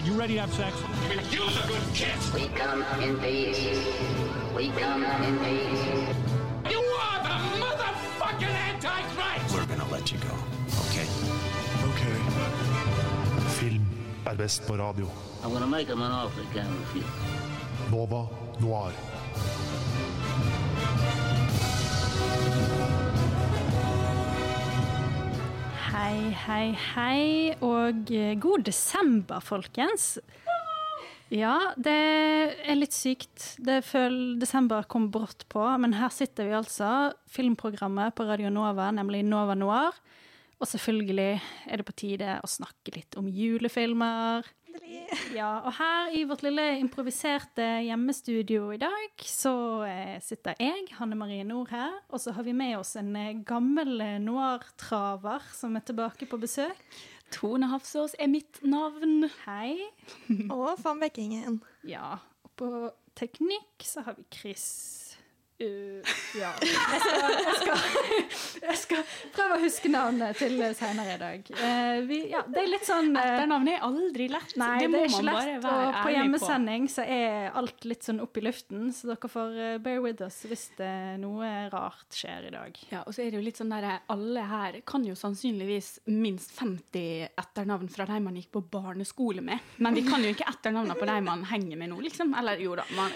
right, you ready to have sex? Use a good kiss. We come in peace. We come in peace. You are the motherfucking Antichrist! We're gonna let you go, okay? Ok. Film er best på radio. I'm gonna make him an offer he can't refuse. Nova Noir. Hei, hei, hei, og eh, god desember, folkens. Ja, det er litt sykt. Det føler Desember kom brått på, men her sitter vi altså. Filmprogrammet på Radio Nova, nemlig Nova Noir. Og selvfølgelig er det på tide å snakke litt om julefilmer. Ja, og her i vårt lille improviserte hjemmestudio i dag, så eh, sitter jeg, Hanne Marie Nord her, og så har vi med oss en eh, gammel eh, noir-traver som er tilbake på besøk. Tone Hafsås er mitt navn. Hei. Og van Bekkingen. Ja, og på teknikk så har vi Chris. Uh, ja. Jeg skal, jeg, skal, jeg skal prøve å huske navnet til senere i dag. Uh, vi, ja, det er litt sånn eh, Etternavnet er aldri lett. Nei, det det, må er ikke man bare lett. være Og på På hjemmesending så er alt litt sånn opp i luften, så dere får eh, bear with us hvis det noe rart skjer i dag. Ja, og så er det jo litt sånn der, Alle her kan jo sannsynligvis minst 50 etternavn fra de man gikk på barneskole med. Men vi kan jo ikke etternavnene på de man henger med nå, liksom. Eller jo da, man,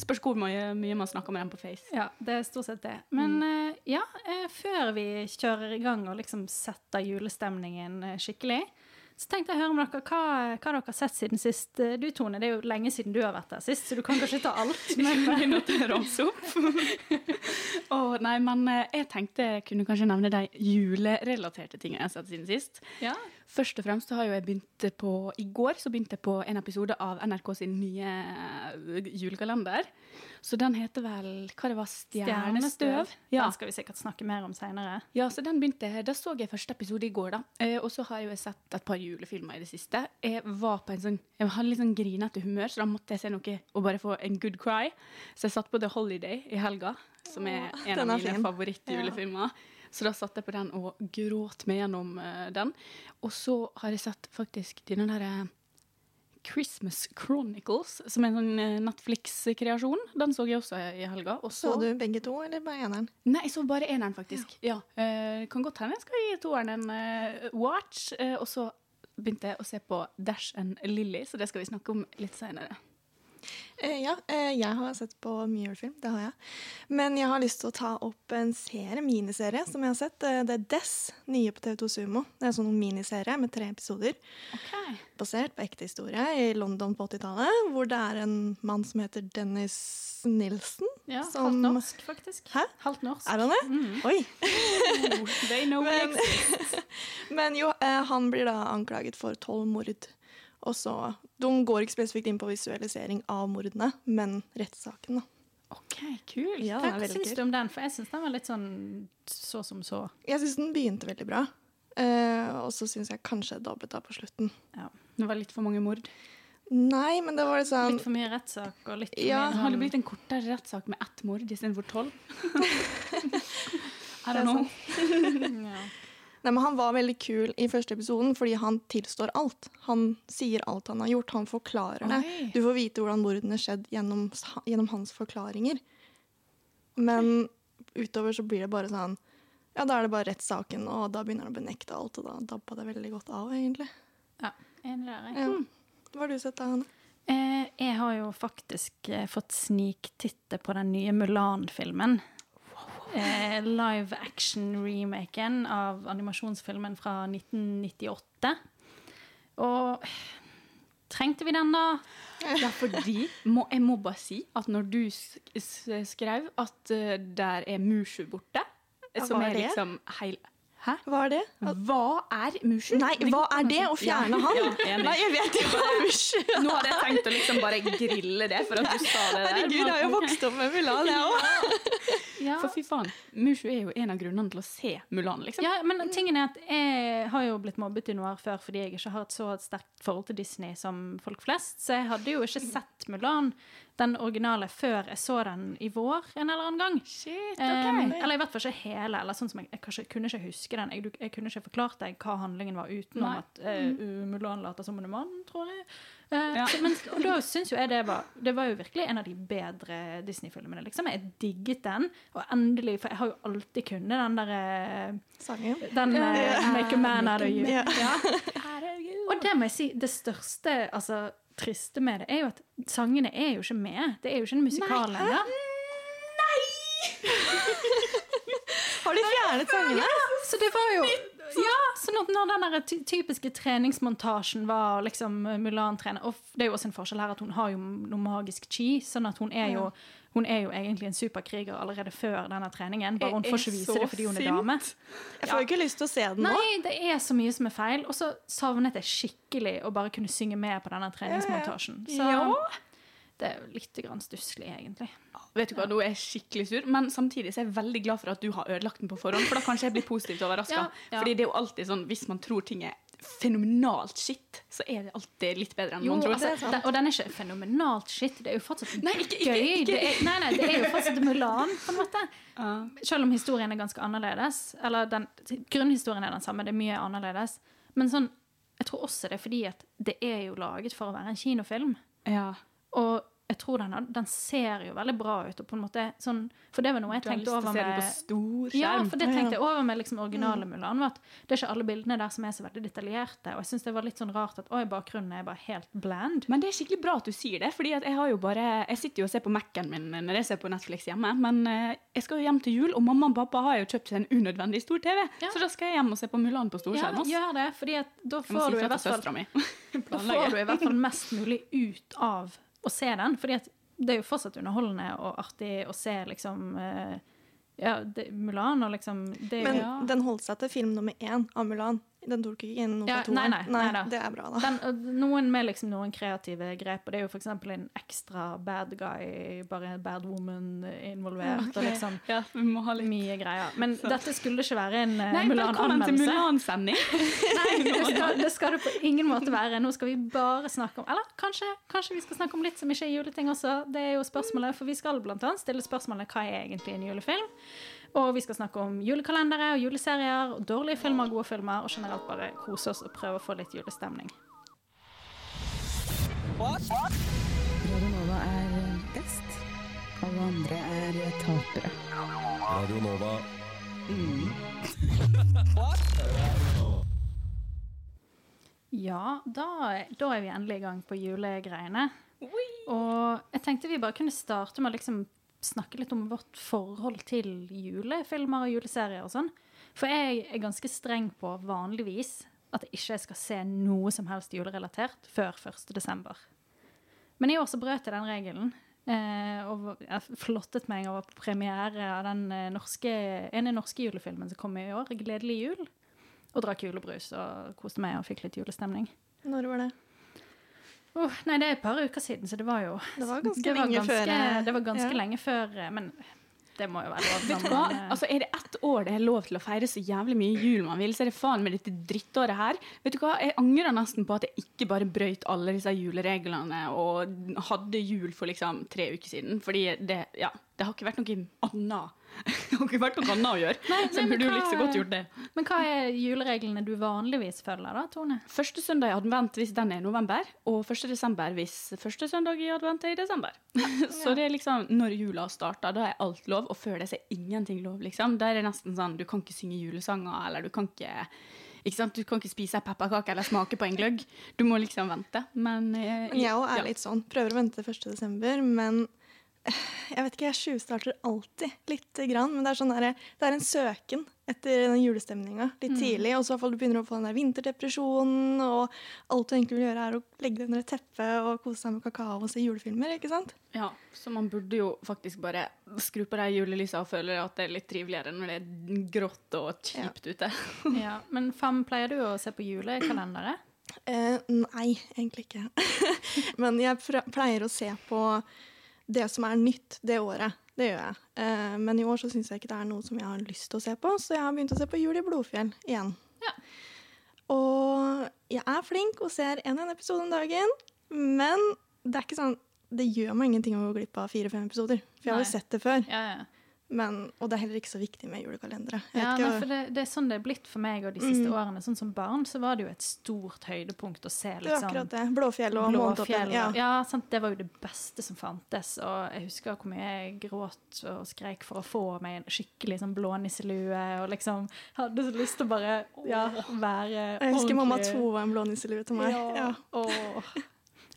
spørs hvor mye, mye man snakker med dem på Face. Ja, det er stort sett det. Men eh, ja, eh, før vi kjører i gang og liksom setter julestemningen eh, skikkelig, så tenkte jeg å høre med dere hva, hva dere har sett siden sist. Du, Tone, det er jo lenge siden du har vært der sist, så du kan kanskje ta alt. Men eh, Begynne ramse opp. oh, nei, men jeg tenkte jeg kunne kanskje nevne de julerelaterte tingene jeg har sett siden sist. ja. Først og fremst så har jo jeg begynt på I går så begynte jeg på en episode av NRK sin nye julekalender. Så den heter vel Hva det var? Stjernestøv? Ja. Den skal vi sikkert snakke mer om seinere. ja, så den begynte Da så jeg første episode i går, da. Eh, og så har jeg jo sett et par julefilmer i det siste. Jeg var på en sånn Jeg hadde litt sånn grinete humør, så da måtte jeg se noe og bare få en good cry. Så jeg satt på The Holiday i helga, som er en av mine favorittjulefilmer. Så da satt jeg på den og gråt meg gjennom uh, den. Og så har jeg sett faktisk denne derre Christmas Chronicles, som er en sånn eh, Netflix-kreasjon. Den så jeg også i helga. Og Så du begge to, eller bare eneren? Nei, jeg så bare eneren, faktisk. Ja. Eh, kan godt hende jeg skal gi toeren en eh, watch. Og så begynte jeg å se på Dash and Lily, så det skal vi snakke om litt senere. Eh, ja, eh, jeg har sett på mye julefilm, det har jeg. Men jeg har lyst til å ta opp en serie, miniserie som jeg har sett. Eh, det er Dess, nye på TV2 Sumo. Det er en sånn miniserie med tre episoder. Basert på ekte historie i London på 80-tallet, hvor det er en mann som heter Dennis Nilsen. Ja, som, Halvt norsk, faktisk. Hæ? Halvt norsk. Er han det? Oi! They know Men, men jo, han blir da anklaget for tolv mord. Og så, De går ikke spesifikt inn på visualisering av mordene, men rettssaken. da. Ok, kult. Ja, Hva syns du om den? For jeg syns den var litt sånn så som så. Jeg syns den begynte veldig bra. Uh, og så syns jeg kanskje jeg dabbet av på slutten. Ja. Det var litt for mange mord. Nei, men det var litt sånn Litt for mye rettssak og litt for Ja, mye Det hadde sånn blitt en kortere rettssak med ett mord istedenfor tolv. I Det er don't know. ja. Nei, men Han var veldig kul i første episoden fordi han tilstår alt. Han sier alt han har gjort. Han forklarer det. Oi. Du får vite hvordan mordene skjedde gjennom, gjennom hans forklaringer. Men utover så blir det bare sånn Ja, da er det bare rettssaken, og da begynner han å benekte alt, og da dabba det veldig godt av, egentlig. ja. Enig der, jeg. Ja. Hva har du sett da, Hanne? Eh, jeg har jo faktisk eh, fått sniktitte på den nye Mulan-filmen. Eh, live action-remaken av animasjonsfilmen fra 1998. Og trengte vi den, da? Ja, fordi må, Jeg må bare si at når du skrev at uh, der er Mushu borte, Ja, som er er liksom heil... Hæ? Hva er det? Hva er Mushu? Nei, hva er det? Å fjerne Ja, han? ja. Nei, jeg vet ikke hva Mushu Nå hadde jeg tenkt å liksom bare grille det for at du sa det der. Herregud, jeg har jo vokst opp med Mulan, jeg òg. For fy faen, Mushu er jo en av grunnene til å se Mulan, liksom. Ja, men tingen er at jeg har jo blitt mobbet i noir før fordi jeg ikke har et så sterkt forhold til Disney som folk flest, så jeg hadde jo ikke sett Mulan, den originale, før jeg så den i vår en eller annen gang. Shit, Eh, eller i hvert fall ikke hele, eller sånn som jeg, jeg kanskje kunne ikke huske den. Jeg, jeg kunne ikke forklart deg hva handlingen var utenom Nei. at uh, Mulan later som er mann, tror jeg. Eh, Ja. så, men, og da syns jo jeg det var Det var jo virkelig en av de bedre Disney-filmene. liksom. Jeg digget den, og endelig For jeg har jo alltid kunnet den derre Sangen. Den uh, Make a Man out of you. Ja. Ja. Og det må jeg si, det største altså, triste med det, er jo at sangene er jo ikke med. Det er jo ikke en musikal lenger. Har de fjernet sangene? Så det var jo Ja, så når, den der typiske treningsmontasjen var liksom eh, Mulan-trener Og det er jo også en forskjell her at hun har jo noe magisk chi, sånn at hun er jo hun er jo egentlig en superkriger allerede før denne treningen. Bare hun får ikke vise det fordi hun er dame. Jeg får jo ikke lyst til å se den nå. Nei, det er så mye som er feil. Og så savnet jeg skikkelig å bare kunne synge med på denne treningsmontasjen. Så Ja. Det er jo litt stusslig, egentlig. Vet du hva, Nå er jeg skikkelig sur, men samtidig så er jeg veldig glad for at du har ødelagt den på forhånd. For da kanskje jeg blir positivt overraska. Ja, ja. Fordi det er jo alltid sånn, hvis man tror ting er fenomenalt shit, så er det alltid litt bedre enn Jo, man tror. altså, den, og den er ikke fenomenalt shit. Det er jo fortsatt Nei, ikke- ikke- gøy. ikke- Det er, nei, nei, det er jo fortsatt Mulan, på en måte. Selv om historien er ganske annerledes. Eller den, grunnhistorien er den samme, det er mye annerledes. Men sånn, jeg tror også det er fordi at det er jo laget for å være en kinofilm. Ja. Og jeg tror den, den ser jo veldig bra ut. Og på en måte sånn, for det var noe jeg Du har lyst til å se den på stor skjerm. ja, for det tenkte jeg over med liksom originale Mulan. At det er ikke alle bildene der som er så veldig detaljerte. Og jeg syns det var litt sånn rart at oi, bakgrunnen er bare helt bland. Men det er skikkelig bra at du sier det, fordi jeg har jo bare Jeg sitter jo og ser på Mac-en min når jeg ser på Netflix hjemme, men eh, jeg skal jo hjem til jul, og mamma og pappa har jo kjøpt seg en unødvendig stor TV, Ja. så da skal jeg hjem og se på Mulan på stor storskjerm. Ja, gjør det, fordi at da får si du i hvert fall. Da får du i hvert fall mest mulig ut av å se den. Fordi det er jo fortsatt underholdende og artig å se liksom eh, ja, det, Mulan og liksom det, Men ja. den holdt seg til film nummer én av Mulan. Den tok ikke inn noe Ja, fra nei, toeren. nei, nei da. det er bra, da. den, Noen med liksom noen kreative grep, og det er jo f.eks. en ekstra bad guy, bare bad woman involvert, og liksom Ja, vi må ha litt mye greier. Men dette skulle ikke være en Mulan-anmeldelse. Nei, velkommen til. Mulan-sending. Nei, det skal, det skal det på ingen måte være. Nå skal vi bare snakke om Eller kanskje, kanskje vi skal snakke om litt som ikke er juleting også. Det er jo spørsmålet, for vi skal blant annet stille spørsmålet hva er egentlig en julefilm? Og vi skal snakke om julekalendere og juleserier og dårlige filmer og gode filmer, og generelt bare kose oss og prøve å få litt julestemning. Radio Nova er best. Alle andre er tapere. Radio Nova. Ja, da, da er vi endelig i gang på julegreiene. Og jeg tenkte vi bare kunne starte med å liksom snakke litt om vårt forhold til julefilmer og juleserier og sånn. For jeg er ganske streng på vanligvis at jeg ikke skal se noe som helst julerelatert før 1. desember. Men i år så brøt jeg den regelen. Eh, og jeg flottet meg på premiere av den eh, norske, ene norske julefilmen som kom i år, 'Gledelig jul'. Og drakk julebrus og koste meg og fikk litt julestemning. Når var det? Åh, nei, det er et par uker siden, så det var jo Det var ganske det var lenge ganske, før, eh, Det var ganske ja. lenge før eh, Men det må jo være lov. Man, eh, Altså, Er det ett år det er lov til å feire så jævlig mye jul man vil, så er det faen med dette drittåret her. Vet du hva? Jeg angrer nesten på at jeg ikke bare brøyt alle disse julereglene og hadde jul for liksom tre uker siden. Fordi det, ja, det har ikke vært noe annet. Det har ikke vært noe annet å gjøre. Nei, så burde jo hva- like godt gjort det. Men hva er julereglene du vanligvis følger, da, Tone? Første søndag i advent hvis den er i november, og første desember hvis første søndag i advent er i desember. Så det er liksom når jula starter, da er alt lov, og før det så er ingenting lov, liksom. Der er det nesten sånn du kan ikke synge julesanger, eller du kan ikke ikke sant? Du kan ikke spise ei pepperkake eller smake på en gløgg. Du må liksom vente. Men eh, Men jeg òg er ja. litt sånn. Prøver å vente til 1. desember, men jeg vet ikke, jeg tjuvstarter alltid lite grann. Men det er, sånn der, det er en søken etter den julestemninga litt tidlig. Og så du begynner å få den der vinterdepresjonen, og alt du egentlig vil gjøre, er å legge deg under et teppe og kose deg med kakao og se julefilmer. ikke sant? Ja, så man burde jo faktisk bare skru på de julelysa og føle at det er litt triveligere når det er grått og kjipt ute. Ja, men Fem, pleier du å se på julekalendere? Eh, nei, egentlig ikke. Men jeg pleier å se på det som er nytt det året. Det gjør jeg. Eh, men i år så syns jeg ikke det er noe som jeg har lyst til å se på, så jeg har begynt å se på Jul i Blodfjell igjen. Ja. Og jeg er flink og ser en og en episode om dagen, men det er ikke sånn det gjør meg ingenting å gå glipp av fire-fem episoder. For jeg har jo sett det før. Ja, ja. Men, og det er heller ikke så viktig med julekalendere. Ja, nei, for det, det er sånn det er blitt for meg og de siste Mm. årene. Sånn som barn så var det jo et stort høydepunkt å se det er liksom akkurat det. Blåfjell og. Månetoppen. Ja. Ja, sant? Det var jo det beste som fantes. Og jeg husker hvor mye jeg gråt og skreik for å få meg en skikkelig sånn blånisselue. Og liksom hadde så lyst til å bare ja, være Jeg husker mamma to var en blånisselue til meg. Ja. Ja. Åh.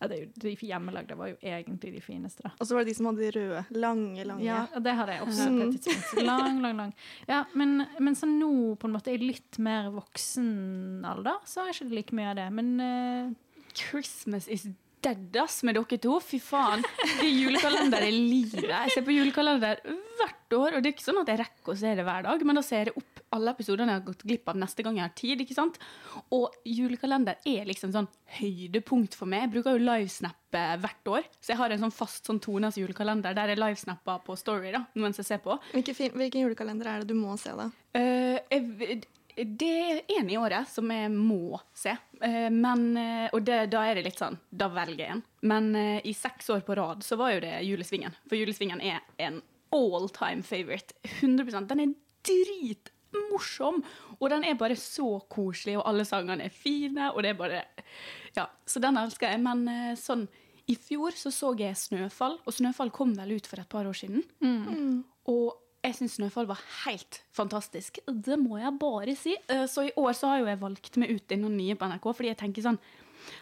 Ja, det er jo, de hjemmelagde var jo egentlig de fineste, da. Og så var det de som hadde de røde. Lange, lange. Ja, og det hadde jeg også Mm. på et tidspunkt. Lang, lang, lang. Ja, men, men så nå, på en måte, i litt mer voksen alder, så er ikke det like mye av det. Men uh... Christmas is dead, ass, med dere to. Fy faen. Det er julekalender i livet. Jeg ser på julekalender hvert år, og det er ikke sånn at jeg rekker å se det hver dag, men da ser jeg opp alle episodene jeg har gått glipp av neste gang jeg har tid, ikke sant? Og julekalender er liksom sånn høydepunkt for meg. Jeg bruker jo livesnappe hvert år, så jeg har en sånn fast sånn Tonas julekalender der jeg livesnapper på Story da, mens jeg ser på. Hvilken, hvilken julekalender er det du må se, da? Uh, jeg, det er en i året som jeg må se. Eh, men, eh, og det, da er det litt sånn Da velger jeg en. Men i seks år på rad så var jo det Julesvingen. For Julesvingen er en all time favorite. 100% Den er dritmorsom! Og den er bare så koselig, og alle sangene er fine, og det er bare Ja, så den elsker jeg. Men eh, sånn I fjor så så jeg Snøfall, og Snøfall kom vel ut for et par år siden. Og jeg syns Snøfall var helt fantastisk. Det må jeg bare si. Eh, Så i år så har jo jeg valgt meg ut i noen nye på NRK, fordi jeg tenker sånn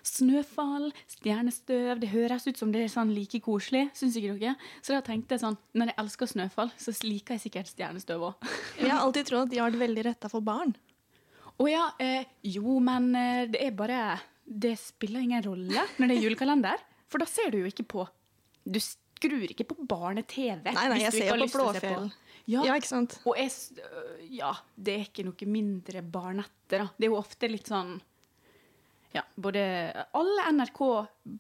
Snøfall, stjernestøv, det høres ut som det er sånn like koselig. Syns ikke dere? Så da tenkte jeg sånn, når jeg elsker Snøfall, så liker jeg sikkert stjernestøv òg. Jeg har alltid trodd at de har vært veldig retta for barn. Å ja, eh, jo, men eh, det er bare Det spiller ingen rolle når det er julekalender. For da ser du jo ikke på Du skrur ikke på barne-TV. Nei, nei, jeg du ser jo på Blåfjell. Ja, Ja, ikke sant? Og jeg, ja, det er ikke noe mindre barnette, da. Det er jo ofte litt sånn Ja, både Alle NRK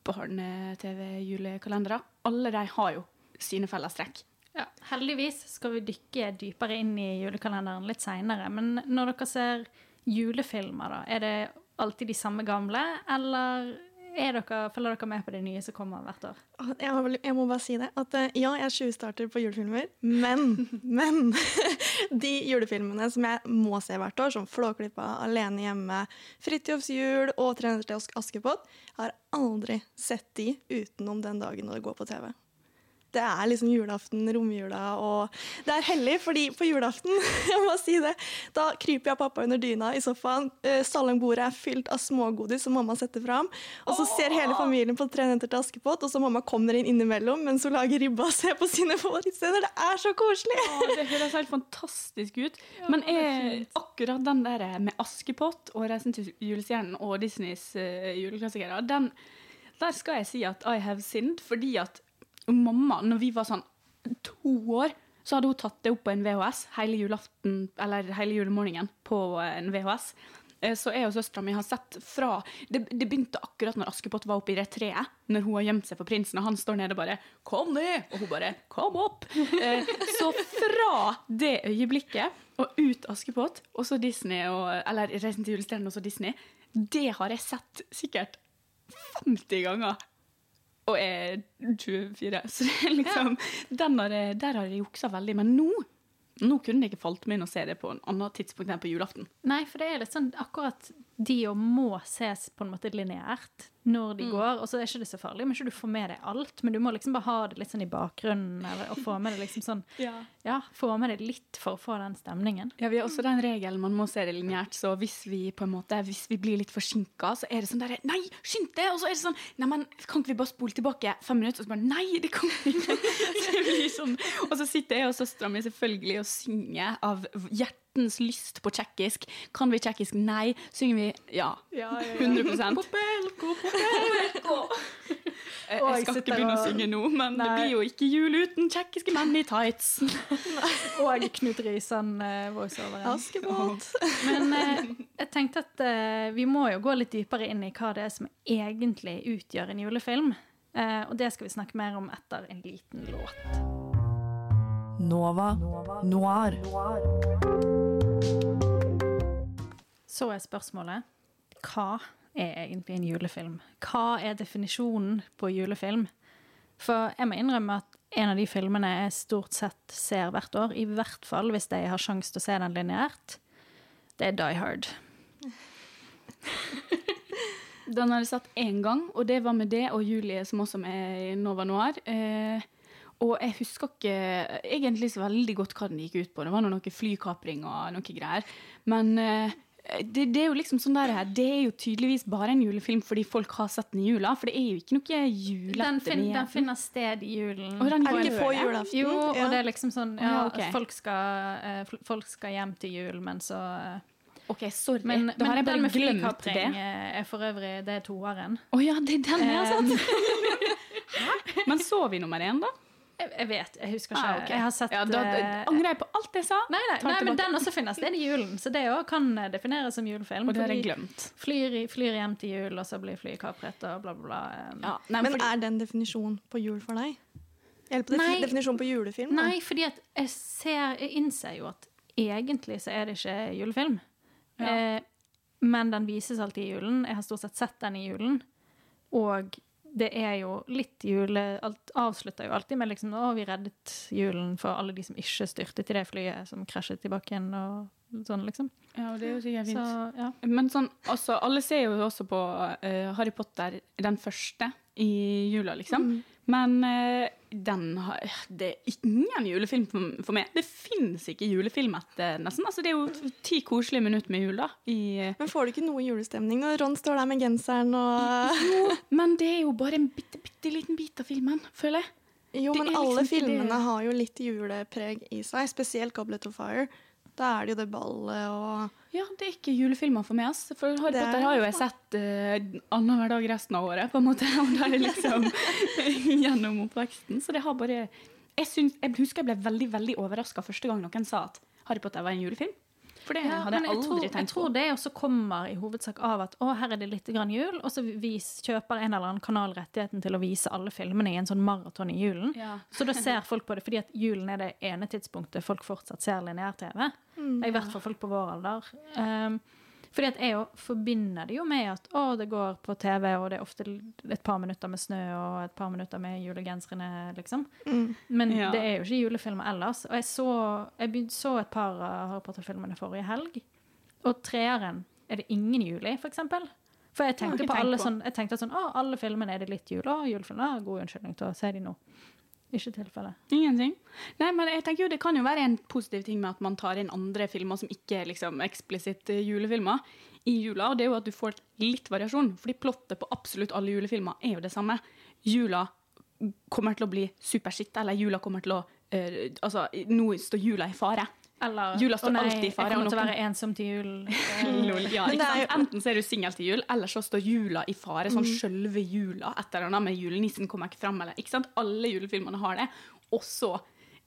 barne-TV-julekalendere, alle de har jo sine fellestrekk. ja, heldigvis skal vi dykke dypere inn i julekalenderen litt seinere. Men når dere ser julefilmer, da, er det alltid de samme gamle, eller er dere, følger dere med på de nye som kommer hvert år? Jeg, har jeg må bare si det. At eh, ja, jeg tjuvstarter på julefilmer, men, men de julefilmene som jeg må se hvert år, som Flåklypa, Alene hjemme, Fridtjofs jul og 300 til Askepott, har aldri sett de utenom den dagen når det går på TV. Det er liksom julaften, romjula, og det er hellig, fordi på julaften, jeg må si det, da kryper jeg pappa under dyna i sofaen. Eh, Salongbordet er fylt av smågodis som mamma setter fram. Og så ser hele familien på Tre netter til Askepott, og så mamma kommer inn innimellom mens hun lager ribba og ser på sine favorittsteder. Det er så koselig! Åh, det høres helt fantastisk ut. Men er akkurat den der med Askepott og Reisen til julestjernen og Disneys uh, juleklassikere, den, der skal jeg si at I have sinned, fordi at mamma, når vi var sånn to år, så hadde hun tatt det opp på en VHS hele julaften, eller hele julemorgenen på en VHS. Eh, Så jeg og søstera mi har sett fra det, det begynte akkurat når Askepott var oppe i det treet, når hun har gjemt seg for prinsen, og han står nede og bare 'Kom ned!' Og hun bare 'Kom opp!' Eh, Så fra det øyeblikket og ut Askepott, og så Disney, og, eller 'Reisen til julestjernen' og så Disney, det har jeg sett sikkert 50 ganger. Og er 24, så det er liksom, har jeg, der har jeg juksa veldig. Men nå, nå kunne det ikke falt meg inn å se det på en annen tidspunkt enn på julaften. Nei, for det er litt sånn akkurat de og må ses på en måte lineært når de går, og så er ikke det så farlig, men ikke du får med deg alt, men du må liksom bare ha det litt sånn i bakgrunnen, eller og få med det liksom sånn, ja, få med det litt for å få den stemningen. Ja, Vi har også den regelen man må se det lineært, så hvis vi på en måte, hvis vi blir litt forsinka, så er det sånn der Nei, skynd deg! Og så er det sånn Nei, men kan ikke vi bare spole tilbake fem minutter? Og så bare Nei, det kan vi ikke! Så det blir sånn. Og så sitter jeg og søstera mi selvfølgelig og synger av hjertens lyst på tsjekkisk. Kan vi tsjekkisk? Nei. Synger vi ja. 100 Popelko, popelko. Jeg Og jeg skal ikke begynne å synge nå, men det blir jo ikke jul uten tsjekkiske menn i tights. Og Knut Risan uh, voiceoveren. Askepott. Men eh, jeg tenkte at eh, vi må jo gå litt dypere inn i hva det er som egentlig utgjør en julefilm. Eh, og det skal vi snakke mer om etter en liten låt. Nova Noir. Så er spørsmålet hva er egentlig en julefilm? Hva er definisjonen på julefilm? For jeg må innrømme at en av de filmene jeg stort sett ser hvert år, i hvert fall hvis jeg har sjanse til å se den lineært, det er Die Hard. Den har jeg sett én gang, og det var med det og Julie, som også er i Nova Noir. Eh, og jeg husker ikke egentlig så veldig godt hva den gikk ut på. Det var noe flykapring og noe greier. Men eh, det, det, er jo liksom sånn der, det er jo tydeligvis bare en julefilm fordi folk har sett den i jula. For det er jo ikke noe julete Den, fin, den finner sted i julen. Og den Er ikke på julaften? Jo, Ja. og det er liksom sånn ja, Ja, okay. folk, skal, eh, folk skal hjem til jul, men så eh, OK, sorry. Men, da har men jeg den bare med glemt flykapring det. eh, er for øvrig det er toeren. Å ja, det er den jeg har sett! Men så vi nummer én, da? Jeg, jeg vet, jeg husker ikke. Ah, okay. Jeg har sett ja, da, eh, Angrer jeg på alt jeg sa? Nei, nei, nei men den også finnes. Det er i julen, så det òg kan eh, defineres som julefilm. Og det har jeg glemt. Flyr, flyr hjem til jul, og så blir flyet kapret, og bla, bla, bla. eh. Ja, nei, Men fordi- er den definisjonen på jul for deg? Hjelper på definisjonen på julefilm? da? Nei, fordi at jeg, ser, jeg innser jo at egentlig så er det ikke julefilm. Ja. Eh, men den vises alltid i julen. Jeg har stort sett sett den i julen. Og det er jo litt jule... Alt avslutter jo alltid med liksom Å, vi reddet julen for alle de som ikke styrtet i det flyet som krasjet tilbake igjen, og sånn, liksom. Ja, og det er jo sikkert Så ja. Men sånn, altså, alle ser jo også på uh, Harry Potter, den første, i jula, liksom. Mm. Men eh, den har Det er ingen julefilm for, meg. Det fins ikke julefilm etter nesten. Altså, det er jo ti koselige minutter med jul, da. I, Men får du ikke noe julestemning når Ron står der med genseren og jo, men det er jo bare en bitte, bitte liten bit av filmen, føler jeg. Jo, men liksom alle filmene det- har jo litt julepreg i seg, spesielt Goblet of Fire. Da er det jo det ballet og Ja, det er ikke julefilmer for meg. ass. For Harry Det er Potter har jo jeg det. sett uh, annenhver dag resten av året, på en måte. Og da er det liksom gjennom oppveksten. Så det har bare jeg, synes, jeg husker jeg ble veldig veldig overraska første gang noen sa at Harry Potter var en julefilm. For det Ja, hadde jeg aldri tror, jeg tror det også kommer i hovedsak av at å, her er det litt grann jul, og så vis, kjøper en eller annen kanal rettigheten til å vise alle filmene i en sånn maraton i julen. Ja. Så da ser folk på det fordi at julen er det ene tidspunktet folk fortsatt ser lineær-TV. I hvert fall folk på vår alder. Um, fordi at jeg jo forbinder det jo med at å, det går på TV, og det er ofte et par minutter med snø og et par minutter med julegenserne, liksom. Men Ja. det er jo ikke julefilmer ellers. Og jeg så, jeg begynte, så et par av Harry Potter-filmene forrige helg, og treeren er det ingen jul i, for eksempel. For jeg tenkte, på alle på. sånn, jeg tenkte sånn, å, alle filmene er det litt jul, å, julefilmer, god unnskyldning til å se de nå. Ikke tilfelle. Ingenting. Nei, men jeg tenker jo Det kan jo være en positiv ting med at man tar inn andre filmer som ikke er liksom eksplisitt julefilmer i jula, og det er jo at du får litt variasjon. Fordi plottet på absolutt alle julefilmer er jo det samme. Jula kommer til å bli superskitt, eller jula kommer til å eh, Altså, nå står jula i fare. Eller, Jula står nei, alltid i fare, Jeg kommer til å være ensom til jul. Lol, ja, sant? Enten så er du singel til jul, eller så står jula i fare. Sånn sjølve jula. Et eller annet med julenissen kommer ikke fram. Eller, ikke sant? Alle julefilmene har det. Og så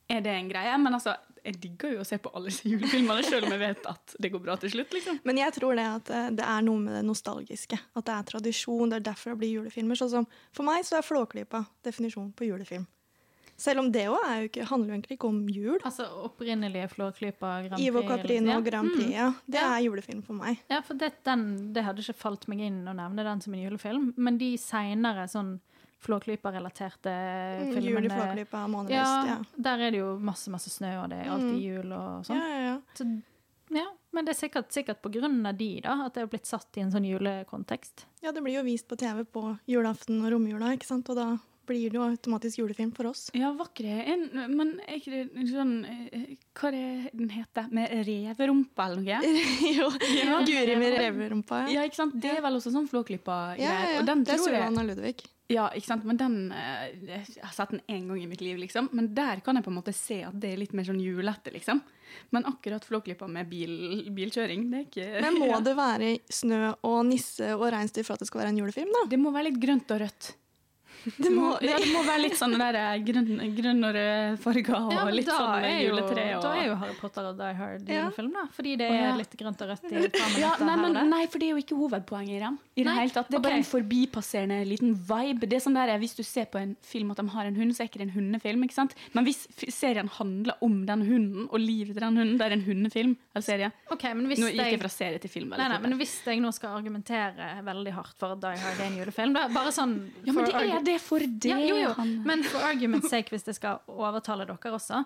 er det en greie. Men altså, jeg digger jo å se på alle julefilmene, sjøl om jeg vet at det går bra til slutt. liksom. Men jeg tror det at eh, det er noe med det nostalgiske. At det er tradisjon. Det er derfor det blir julefilmer. Sånn som for meg så er Flåklypa definisjonen på julefilm. Selv om det òg handler jo egentlig ikke om jul. Altså opprinnelige Flåklypa Grand Prix. Ivo Caprino ja. Grand Prix, ja. Det Ja. er julefilm for meg. Ja, for det, den, det hadde ikke falt meg inn å nevne den som en julefilm, men de seinere sånn Flåklypa-relaterte Mm, filmene Jul i Flåklypa, Månelyst. ja, Ja. der er det jo masse, masse snø, og det er alltid jul og Ja, sånn. ja, ja. Så, ja, men det er sikkert, sikkert på grunn av de, da, at det har blitt satt i en sånn julekontekst. ja, det blir jo vist på TV på julaften og romjula, ikke sant? og da blir det jo automatisk julefilm for oss. Ja, vakre. En, men er ikke det sånn eh, Hva er den heter? Med reverumpa, eller noe? jo, Guri med reverumpa, ja. Ja, ikke sant? Det er vel også sånn Flåklypa-greier. Ja, ja, Og den Det er Sulan og Ludvig. Ja, ikke sant? Men den eh, Jeg har sett den én gang i mitt liv, liksom. Men der kan jeg på en måte se at det er litt mer sånn julete, liksom. Men akkurat Flåklypa med bil, bilkjøring, det er ikke Men må ja. det være snø og nisse og reinsdyr for at det skal være en julefilm, da? Det må være litt grønt og rødt. Det må, ja, det må være litt sånn der eh, grønn, grønnere farger og Ja, litt sånn juletre. Og... Da er jo Harry Potter og Die Hard Ja. julefilm, da. Fordi det er litt grønt og rødt i Ja, nei, men, nei, for det er jo ikke hovedpoenget i dem. I det hele tatt. Det er bare en forbipasserende liten vibe. Det er sånn der, Hvis du ser på en film at de har en hund, så er ikke det en hundefilm. ikke sant? Men hvis serien handler om den hunden og livet til den hunden, det er en hundefilm eller serie. Okay, men hvis Nå gikk jeg fra serie til film. Nei, nei, men hvis jeg nå skal argumentere veldig hardt for at Die Hard er en julefilm da, Bare sånn Ja, men det er det. Det for det, Ja, jo, jo. han Men for argument's sake, hvis jeg skal overtale dere også,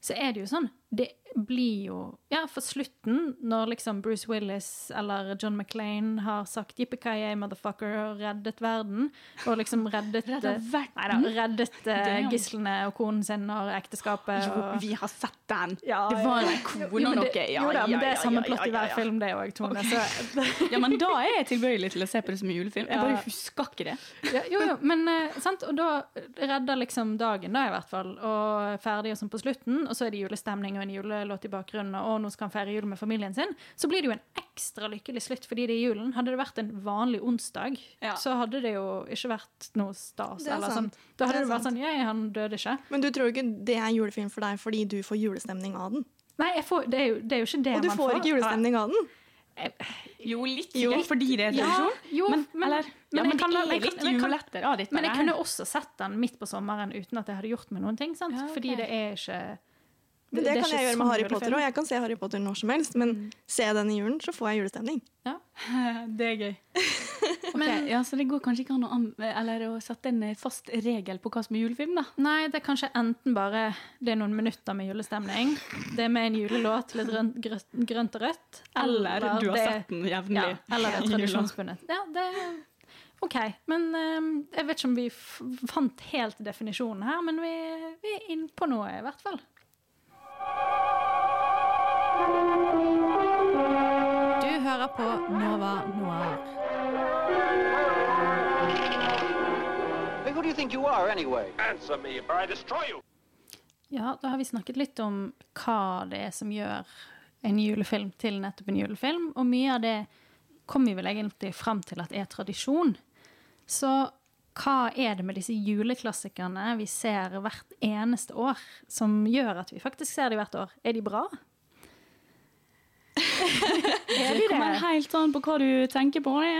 så er det jo sånn Det blir jo Ja, for slutten, når liksom Bruce Willis eller John McClain har sagt 'yippee motherfucker' og reddet verden, og liksom reddet Reddet verden? Nei da, reddet eh, gislene og konen sin og ekteskapet Jo, og vi har sett den! Ja, det var en kone og noe. Ja, jo da, men det er samme plott i hver film, det òg, Tone. Okay. Ja, men da er jeg tilbøyelig til å se på det som en julefilm. Jeg bare husker ikke det. Ja, jo, jo, men uh, sant? Og da redder liksom dagen, da i hvert fall, og ferdig og sånn på slutten, og så er det julestemning og en julelåt i bakgrunnen, og nå skal han feire jul med familien sin, så blir det jo en ekstra lykkelig slutt fordi det er julen. Hadde det vært en vanlig onsdag, Ja. så hadde det jo ikke vært noe stas. Er eller sant. sånn. Da hadde det, det, vært sant. sånn Ja, han døde ikke. Men du tror ikke det er julefilm for deg fordi du får julestemning av den? Nei, jeg får, det, er jo, det er jo ikke det Og du får ikke julestemning av den? Jo, litt Jo. fordi det er Ja, tradisjon. jo, men, men- eller, men ja, jeg men kan det kan, er jeg kan- litt jeg kan- ditt Men jeg kunne også sett den midt på sommeren uten at jeg hadde gjort meg noen ting. sant? Ja, okay. Fordi det er ikke Men det, det kan jeg gjøre med Harry. Potter òg. Jeg kan se Harry Potter når som helst, men ser jeg den i julen, så får jeg julestemning. Ja. Det er gøy. Ok, ja, Så det går kanskje ikke an å, eller å sette en eh, fast regel på hva som er julefilm, da? Nei, det er kanskje enten bare det er noen minutter med julestemning, det er med en julelåt, litt grønt, grønt, grønt og rødt, Eller du har det- sett den jevnlig. Ja, eller det er i tradisjonsbundet. Ja, det OK. Men eh, jeg vet ikke om vi f fant helt definisjonen her, men vi, vi er inne på noe, i hvert fall. Du hører på Nova Noir. Who do you think you are, anyway? Answer me, or I destroy you. Ja, da har vi snakket litt om hva det er som gjør en julefilm til nettopp en julefilm, og mye av det kommer vi vel egentlig fram til at er tradisjon. Så hva er det med disse juleklassikerne vi ser hvert eneste år, som gjør at vi faktisk ser de hvert år? Er de bra? De Det kommer helt an på hva du tenker på. Det.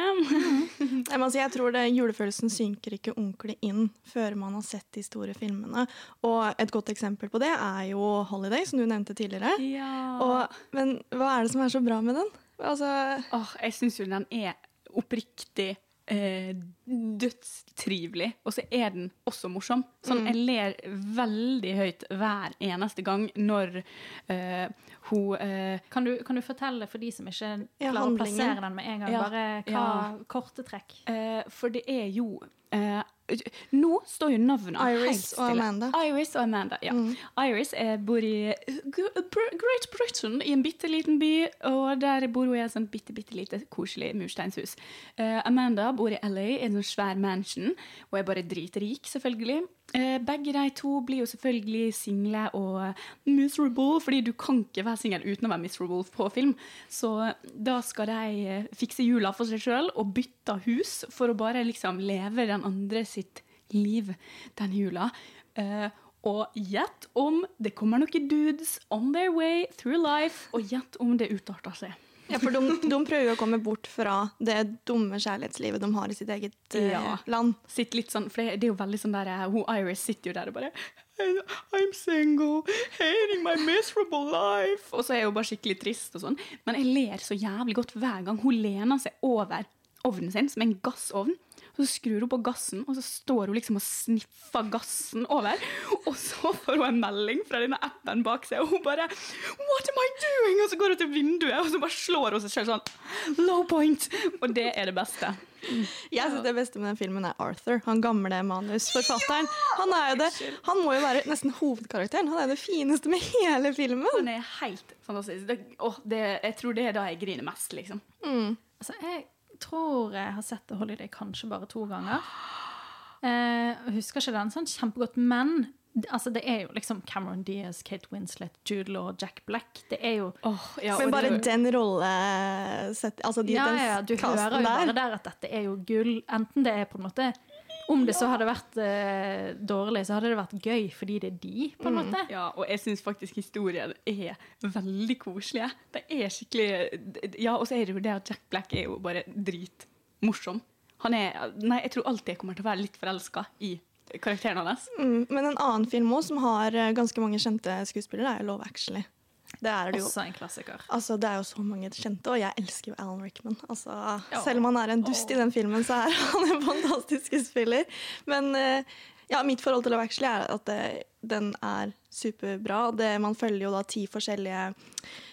Jeg, må si, jeg tror det julefølelsen synker ikke ordentlig inn før man har sett de store filmene. Og et godt eksempel på det er jo 'Holiday', som du nevnte tidligere. Ja. Og, men hva er det som er så bra med den? Altså, Oh, jeg syns jo den er oppriktig eh, dødstrivelig. Og så er den også morsom. Sånn, Jeg ler veldig høyt hver eneste gang når eh, hun eh, Kan du, kan du fortelle for de som ikke Ja, klarer å handlingen. plassere den med en gang, Ja, bare hva ja. korte trekk? eh, For det er jo eh, Nå står jo navnene Iris og Amanda. Iris og Amanda, ja. Iris eh, bor i Great Britain, i en bitte liten by, og der bor hun i et sånt bitte, bitte lite koselig mursteinshus. Eh, Amanda bor i LA, i en sånn svær mansion, og er bare dritrik, selvfølgelig. Eh, begge de to blir jo selvfølgelig single og miserable, fordi du kan ikke være singel uten å være miserable på film. Så da skal de eh, fikse jula for seg sjøl og bytte hus for å bare liksom leve den andre sitt liv den jula. Eh, og gjett om det kommer noen dudes on their way through life, og gjett om det utarter seg. Ja, for de, de prøver å komme bort fra det dumme kjærlighetslivet de har i sitt eget eh, Ja. land. Sitt litt sånn, for det, er jo veldig sånn der, eh, hun Iris sitter jo der og bare I'm single, hating my miserable life. Og så er hun bare skikkelig trist og sånn. Men jeg ler så jævlig godt hver gang hun lener seg over ovnen sin, som en gassovn. Og så skrur hun på gassen, og så står hun liksom og sniffer gassen over. Og så får hun en melding fra denne appen bak seg, og hun bare What am I doing? Og så går hun til vinduet, og så bare slår hun seg selv sånn Low point! Og det er det beste. Jeg synes Det beste med den filmen er Arthur, han gamle manusforfatteren. Han, er jo det, han må jo være nesten hovedkarakteren. Han er det fineste med hele filmen. Han er helt fantastisk. Det, å, det, jeg tror det er da jeg griner mest, liksom. Altså, jeg tror jeg har sett The Holiday kanskje bare to ganger. Eh, jeg husker ikke den sånn kjempegodt, men altså, det er jo liksom Cameron Diaz, Kate Winslet, Jude Law, Jack Black. Det er jo ja, Men bare det- den rolle Altså de, ja, den ja, du hører jo bare der. der at dette er jo gull. Enten det er på en måte Om det så hadde vært eh, dårlig, så hadde det vært gøy fordi det er de, på en måte. Ja, og jeg syns faktisk historien er veldig koselige. Det er skikkelig Ja, og så er det jo det at Jack Black er jo bare dritmorsom. Han er Nei, jeg tror alltid jeg kommer til å være litt forelska i karakteren hans. Mm, men en annen film også, som har eh, ganske mange kjente skuespillere, er jo Love Actually. Det er det jo. Også en klassiker. Altså, det er jo så mange kjente, og jeg elsker jo Alan Rickman. Altså, Selv om han er en dust i den filmen, så er han en fantastisk spiller. Men eh, ja, mitt forhold til Love Actually er at det, den er superbra. Det, man følger jo da ti forskjellige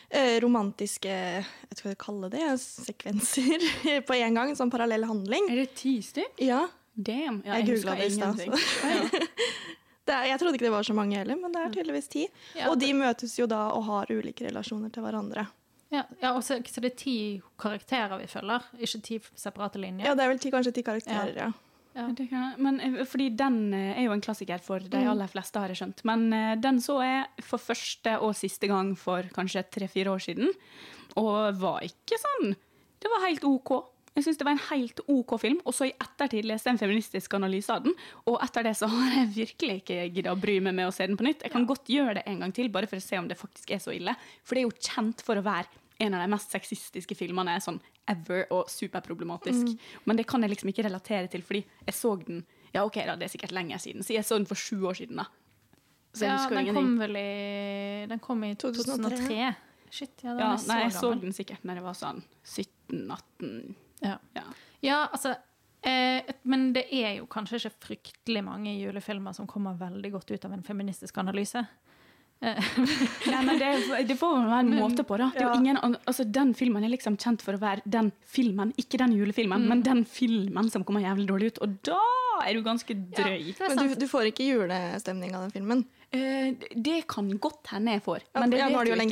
eh, romantiske jeg vet ikke hva jeg kaller det, sekvenser på en gang. Sånn parallell handling. Er det ti stykk? Ja, Damn. Ja, jeg jeg googla det i stad. er- Jeg trodde ikke det var så mange heller, men det er tydeligvis ti. Ja, og de møtes jo da og har ulike relasjoner til hverandre. Ja, ja og så, så det er ti karakterer vi følger, ikke ti separate linjer. Ja, det er vel ti, kanskje ti karakterer, ja. Ja. Det kan, men, eh, fordi den eh, er jo en klassiker for de aller fleste, har jeg skjønt. Men eh, den så jeg for første og siste gang for kanskje tre-fire år siden. Og var ikke sånn Det var helt OK. Jeg synes det var en helt OK film. Og så i ettertid leste jeg en feministisk analyse av den. Og etter det så har jeg virkelig ikke giddet å bry meg med å se den på nytt. Jeg kan godt gjøre det en gang til, bare for å se om det faktisk er så ille. For det er jo kjent for å være en av de mest sexistiske filmene sånn ever, og superproblematisk. Men det kan jeg liksom ikke relatere til, fordi jeg så den Ja, OK, da, det er sikkert lenger siden. Så jeg så den for sju år siden, da. Så jeg Ja, den kom vel i Den kom i 2003. 2003. Shit, ja, den Ja, er så nei, jeg så den sikkert når jeg var sånn 17-18. Ja. Ja. Ja, altså eh, Men det er jo kanskje ikke fryktelig mange julefilmer som kommer veldig godt ut av en feministisk analyse. Eh, Nei, men det, det får være en måte på, da. Det er jo ingen, altså, den filmen er liksom kjent for å være den filmen, ikke den julefilmen, men den filmen som kommer jævlig dårlig ut. Og da er du ganske drøy. Ja, er Men du, du får ikke julestemning av den filmen? Eh, det kan godt hende jeg får. Ja, Men det ja, vet er jo ikke. du har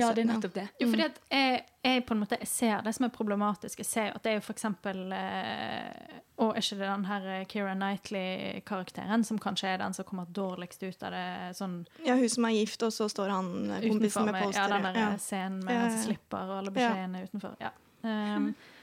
Ja, det er nettopp det. Jo, fordi at jeg, jeg på en måte jeg ser det som er problematisk. Jeg ser at det er jo eksempel eh, Og er ikke det den her Keira Knightley-karakteren som kanskje er den som kommer dårligst ut av det sånn Ja, hun som er gift, og så står han eh, kompisen utenfor med posteret. ja, den der Ja. scenen med Ja, han som slipper og alle Ja. beskjedene utenfor. Ja. Um,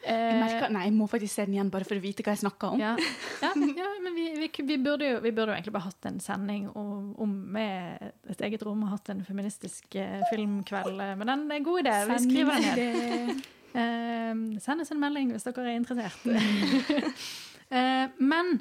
Jeg merker, nei, jeg må faktisk se den igjen bare for å vite hva jeg snakker om. Ja, ja, ja men vi, vi, vi, burde jo, vi burde jo egentlig bare hatt en sending om, om med et eget rom og hatt en feministisk eh, filmkveld. eh, Men den er en god idé. Vi skriver den ned. Uh, send oss en melding hvis dere er interessert. uh, men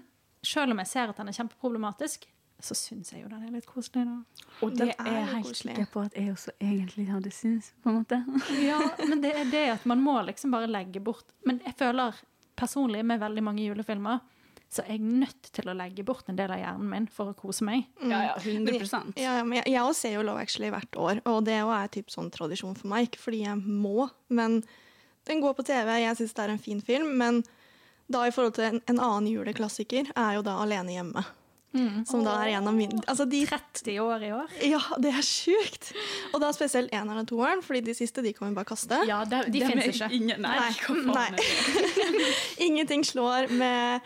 selv om jeg ser at den er kjempeproblematisk, så syns jeg jo den er litt koselig. da. Og Den det er er jeg helt koselig. sikker på at jeg også egentlig hadde syntes, på en måte. Ja, men det er det at man må liksom bare legge bort Men jeg føler personlig med veldig mange julefilmer så er jeg nødt til å legge bort en del av hjernen min for å kose meg. Ja, ja, 100 Ja, ja, men jeg, jeg ser jo Love Actually hvert år, og det er typ sånn tradisjon for meg. Ikke fordi jeg må, men den går på TV. Jeg syns det er en fin film, men da i forhold til en, en annen juleklassiker er jo da Alene hjemme. Som da er en av mine altså de, 30 år i år. Ja, det er sjukt! Og da spesielt eneren og toeren, fordi de siste de kan vi bare kaste. Ja, de, De de finnes ikke. Ingen, nei, Nei, nei. Ingenting slår med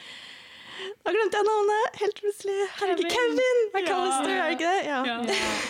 Da glemte jeg navnet! Helt plutselig. Herregud, Kevin McAllister, er det ikke det? Ja. Ja.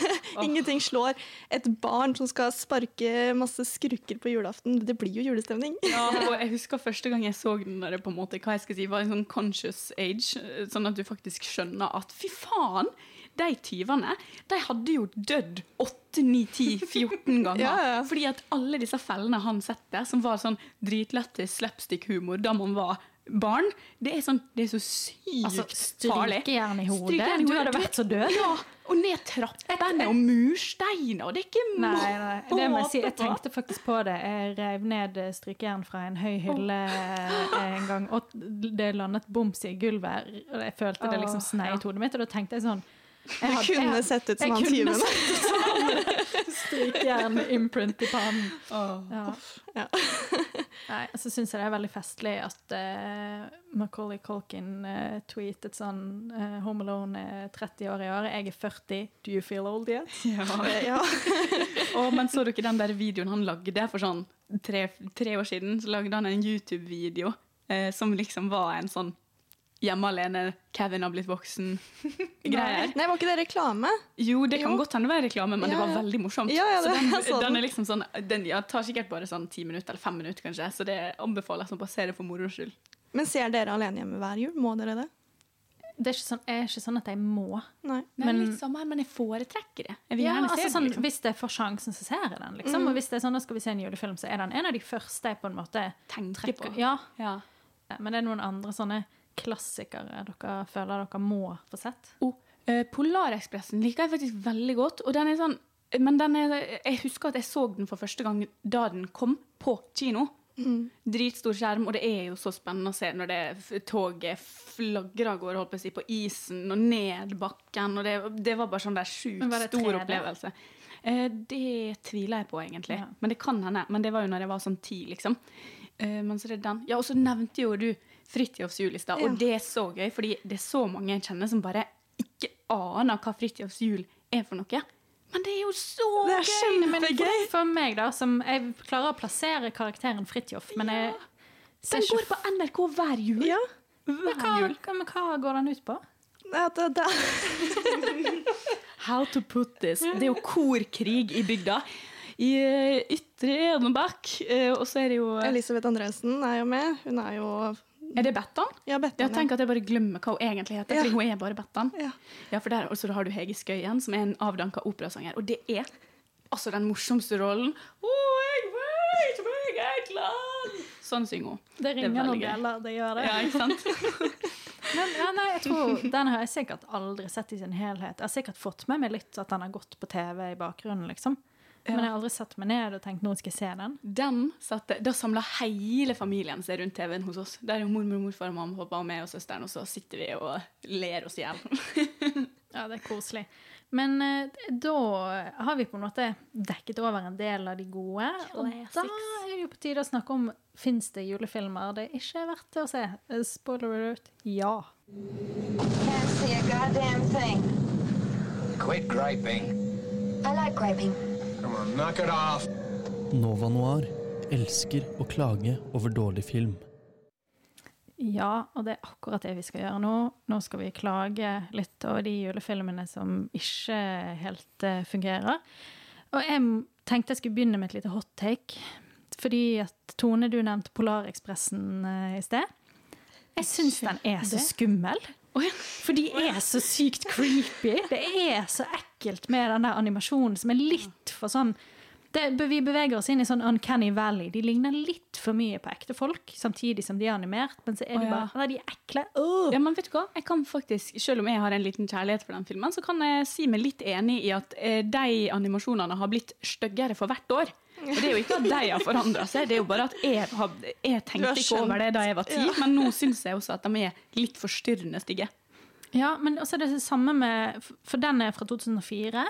Ingenting slår et barn som skal sparke masse skrukker på julaften. Det blir jo julestemning. Ja, og jeg husker første gang jeg så den der på en måte, hva jeg skal si, var en sånn conscious age, sånn at du faktisk skjønner at fy faen, de tyvene, de hadde jo dødd 8, 9, 10, 14 ganger. Ja, ja. Fordi at alle disse fellene han setter, som var sånn dritlættis slapstick-humor da man var barn, det er sånn, det er så sykt Altså, farlig. strykejern i hodet. Strykejern i Du hadde vært så død. Ja, og ned trappene og mursteiner, det er ikke Nei, nei, det må jeg si. Jeg tenkte faktisk på det. Jeg rev ned strykejern fra en høy hylle oh. en gang, og det landet boms i gulvet. Og jeg følte det liksom snei i hodet mitt, og da tenkte jeg sånn jeg hadde- kunne jeg- sett ut som han kunne tyven. Strykjern-imprint i pannen. Ja. Ja. Nei, så syns jeg det er veldig festlig at uh, Macaulay Culkin uh, tweetet sånn uh, Home Alone er 30 år i år, jeg er 40, do you feel old yet? Ja. Å, men så du ikke den der videoen han lagde for sånn tre, tre år siden? Så lagde han en YouTube-video eh, som liksom var en sånn hjemme alene, Kevin har blitt voksen greier. Nei, var ikke det reklame? Jo, det kan Jo. godt hende det var reklame, men Ja, det var veldig morsomt. Ja, ja, det- så den. den er liksom sånn, den ja, tar sikkert bare sånn ti minutter eller fem minutter, kanskje. Så det anbefales å se det for moro skyld. Men ser dere alene hjemme hver jul? Må dere det? Det er ikke sånn, er ikke sånn at jeg må. Nei. Men, Nei, litt samme, men jeg foretrekker det. Jeg vil Ja, gjerne altså se sånn, det. Liksom. Hvis jeg får sjansen, så ser jeg den. liksom. Og hvis det er sånn, da skal vi se en julefilm, så er den en av de første jeg på en måte Tenker på. Ja, Ja. Men det er noen andre sånne klassikere dere føler dere må få sett? Oh, eh, Polarekspressen liker jeg faktisk veldig godt. Og den er sånn Men den er, jeg husker at jeg så den for første gang da den kom på kino. Dritstor skjerm, og det er jo så spennende å se når det toget flagrer av gårde på, si, på isen og ned bakken. og Det, det var bare sånn der sjukt stor opplevelse. Eh, det tviler jeg på, egentlig. Ja. Men det kan hende. Men det var jo når jeg var sånn ti, liksom. Eh, men så det er den. Ja, og så nevnte jo du Fridtjofs jul i stad, og det er så gøy, fordi det er så mange jeg kjenner som bare ikke aner hva Fridtjofs jul er for noe. Men det er jo så Det er gøy! Men kjempegøy! for meg, da, som Jeg klarer å plassere karakteren Fridtjof, men jeg Den går på NRK hver jul. Ja. Hver hva, jul. hva, men hva går den ut på? At det, det, How to put this. Det er jo korkrig i bygda. I eh, Ytre Enebakk. Eh, og så er det jo Elisabeth Andresen er jo med. Hun er jo Er det Bettan? Ja, Bettan. Jeg tenker at jeg bare glemmer hva hun egentlig heter, Ja. hun er bare Bettan. Ja. Ja, for der også har du Hege Skøyen, som er en avdanka operasanger. Og det er altså den morsomste rollen. Oh, jeg vet jeg er glad. Sånn synger hun. Det er ringer noen bjeller, det gjør det. Ja, ikke sant? Men, ja, nei, jeg tror, Den har jeg sikkert aldri sett i sin helhet. Jeg har sikkert fått med meg litt at den har gått på TV i bakgrunnen, liksom. Men jeg har aldri satt meg ned og tenkt nå skal jeg se den. Den satte, Da samla hele familien seg rundt TV-en hos oss. Der er jo mormor, morfar mamma, pappa og meg og søsteren, og så sitter vi og ler oss i hjel. Ja, det er koselig. Men eh, da har vi på en måte dekket over en del av de gode. Og da er det jo på tide å snakke om fins det julefilmer det er ikke er verdt å se. Eh, Spoiler alert ja. Can't see a goddamn thing. Quit griping. I like griping. Come on, knock it off. Nova Noir elsker å klage over dårlig film. Ja, og det er akkurat det vi skal gjøre nå. Nå skal vi klage litt over de julefilmene som ikke helt eh, fungerer. Og jeg tenkte jeg skulle begynne med et lite hot take. Fordi at Tone, du nevnte Polarekspressen eh, i sted. Jeg syns den er så skummel. For de er så sykt creepy. Det er så ekkelt med den der animasjonen som er litt for sånn det, Vi beveger oss inn i sånn uncanny valley. De ligner litt for mye på ekte folk, samtidig som de er animert. Men så er de bare Nei, de er ekle. Oh. Ja, men vet du hva? Jeg kan faktisk, Selv om jeg har en liten kjærlighet for den filmen, så kan jeg si meg litt enig i at eh, de animasjonene har blitt styggere for hvert år. Og det er jo ikke at de har forandra seg, det er jo bare at jeg, har, jeg tenkte ikke over det da jeg var ti, ja. men nå syns jeg også at de er litt forstyrrende stygge. Ja, men også er det samme med For den er fra 2004.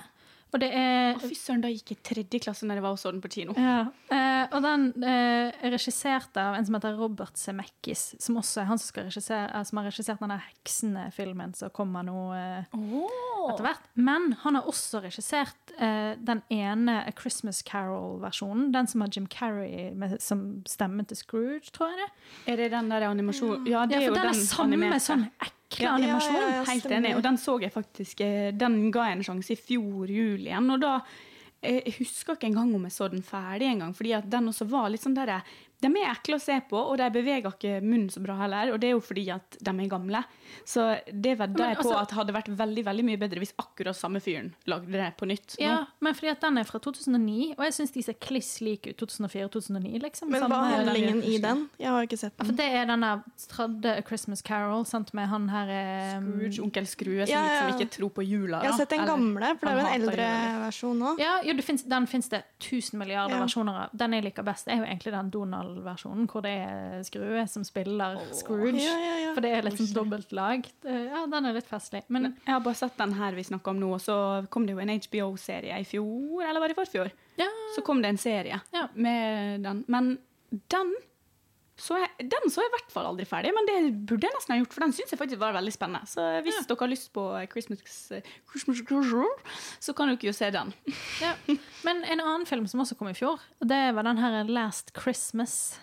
Og det er fy søren, da gikk jeg i tredje klasse når jeg var og så den på kino. Ja, eh, og den eh, er regissert av en som heter Robert Zemeckis, som også er han som, eh, som har regissert denne Heksene-filmen som kommer nå eh, etter hvert. Men han har også regissert den ene A Christmas Carol-versjonen. Den som har Jim Carrey med, som stemmen til Scrooge, tror jeg det. Er det den der animasjonen Ja, det Ja, er for jo den den er samme animerte. sånn ekle Ja, animasjon. ja, ja. Helt enig. Og den så jeg faktisk eh, Den ga jeg en sjanse i fjor jul igjen. Og da eh, Jeg husker ikke engang om jeg så den ferdig en gang, fordi at den også var litt sånn der De er ekle å se på, og de beveger ikke munnen så bra heller. Og det er jo fordi at de er gamle. Så det vedder jeg på altså- at hadde vært veldig veldig mye bedre hvis akkurat samme fyren lagde det på nytt. nå. Ja, men fordi at den er fra 2009, og jeg syns de ser kliss like ut 2004-2009. Liksom. Men hva er handlingen i den? Jeg har ikke sett Ja, for den. det er den der tredje Christmas Carol, sant, med han her um... Scrooge, onkel Skrue, som Ja, ja. liksom ikke tror på jula. Jeg har sett den Eller- gamle, for det er jo en eldre jula. versjon òg. Ja, jo, det finnes, den fins det 1000 milliarder Ja. versjoner av. Den jeg liker best, er jo egentlig den Donald-versjonen, hvor det er Skrue som spiller Scrooge. Ja, ja, ja. For det er litt sånn dobbelt lag. Ja, den er litt festlig. Men Jeg har bare sett den her vi snakker om nå, og så kom det jo en HBO-serie i fjor, eller var det i forfjor? ja, Så kom det en serie Ja. med den. Men den så jeg, den så jeg i hvert fall aldri ferdig, men det burde jeg nesten ha gjort, for den syns jeg faktisk var veldig spennende. Så hvis dere har lyst på Christmas, Christmas Christmas så kan dere jo se den. ja. Men en annen film som også kom i fjor, det var den her Last Christmas.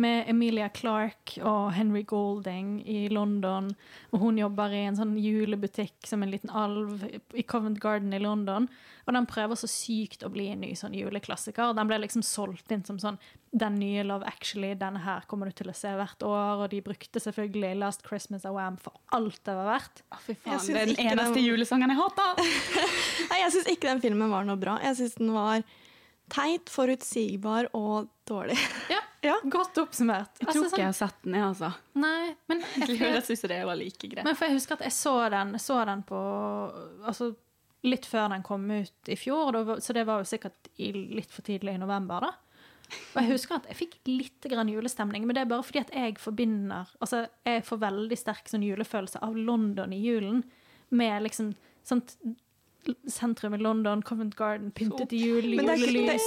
Med Emilia Clarke og Henry Golding i London. Og hun jobber i en sånn julebutikk som en liten alv i Covent Garden i London. Og den prøver så sykt å bli en ny sånn juleklassiker. Den ble liksom solgt inn som sånn den nye Love Actually, denne her kommer du til å se hvert år. Og de brukte selvfølgelig Last Christmas Wham for alt det var verdt. Å, fy faen, det er den eneste den- julesangen jeg hater! Nei, jeg syns ikke den filmen var noe bra. Jeg syns den var teit, forutsigbar og dårlig. Ja, Ja. Godt oppsummert. Jeg Altså, tror ikke jeg har sett den, jeg, altså. Nei, men jeg, Jeg syns det var like greit. Men for jeg husker at jeg så den, så den på Altså litt før den kom ut i fjor, da så det var jo sikkert i, litt for tidlig i november, da. Og jeg husker at jeg fikk litt grann julestemning, men det er bare fordi at jeg forbinder Altså, jeg får veldig sterk sånn julefølelse av London i julen, med liksom sånt Sentrum i London, Covent Garden, pyntet i jul, julelys,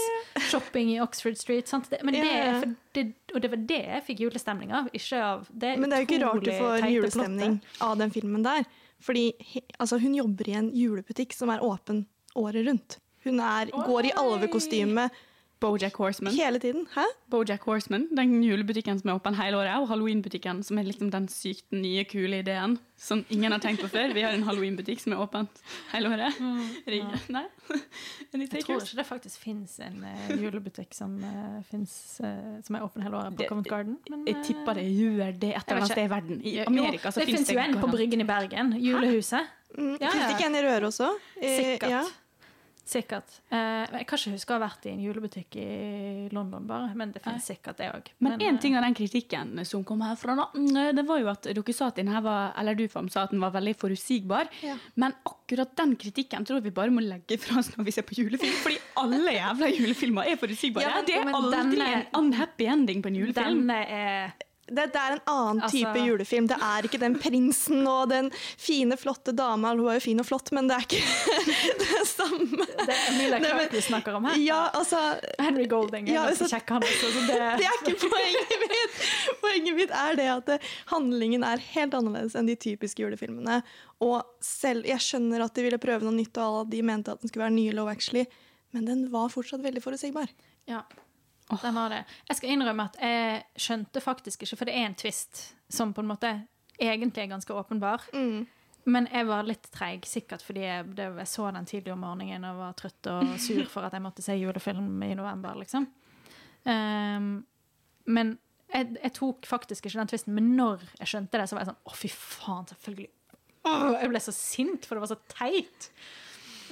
shopping i Oxford Street. Det, men Ja, det, det, og det var det jeg fikk julestemning av, ikke av det Men det er jo ikke rart du får julestemning plottet. av den filmen der. Fordi altså, hun jobber i en julebutikk som er åpen året rundt. Hun er, går i alvekostyme Bojack Horseman. hele tiden. Hæ? Bojack Horseman, Den julebutikken som er åpen hele året, og halloweenbutikken som er liksom den sykt nye, kule ideen som ingen har tenkt på før. Vi har en halloweenbutikk som er åpen hele året. Ring- Nei? Er Jeg tror ikke det faktisk fins en uh, julebutikk som, uh, finnes, uh, som er åpen hele året på Covent Garden. Men, Jeg tipper det gjør det et eller annet sted i verden. I Jo, så fins det fins det jo en på Bryggen i Bergen. Julehuset. Mm, Ja, Fins ja. det ikke en i Røros òg? Sikkert. Ja. Sikkert. Eh, jeg kan ikke huske å ha vært i en julebutikk i London, bare. Men det finnes sikkert, det òg. Men en ting av den kritikken som kom herfra, da, mm, det var jo at dere sa at den her var, eller du Fam, sa at den var veldig forutsigbar. Ja. Men akkurat den kritikken tror jeg vi bare må legge fra oss når vi ser på julefilm. Fordi alle jævla julefilmer er forutsigbare. Ja, men- det er aldri denne- en unhappy ending på en julefilm. Denne er Det, det er en annen Altså- type julefilm. Det er ikke den prinsen og den fine, flotte dama. Hun er jo fin og flott, men det er ikke det samme. Det er Emilia Clarke vi snakker om her. Ja, altså Henry Golding er Ja, altså- kjekk, han også. Så det, Det er ikke poenget mitt! Poenget mitt er det at handlingen er helt annerledes enn de typiske julefilmene. Og selv, Jeg skjønner at de ville prøve noe nytt, og alle de mente at den skulle være nye Love Actually, men den var fortsatt veldig forutsigbar. Ja, den var det. Jeg skal innrømme at jeg skjønte faktisk ikke, for det er en twist som på en måte egentlig er ganske åpenbar. Men jeg var litt treig, sikkert fordi jeg, det, jeg så den tidlig om morgenen og var trøtt og sur for at jeg måtte se julefilm i november, liksom. Um, men jeg, jeg tok faktisk ikke den tvisten. Men når jeg skjønte det, så var jeg sånn Å, fy faen, selvfølgelig. Åh, jeg ble så sint, for det var så teit.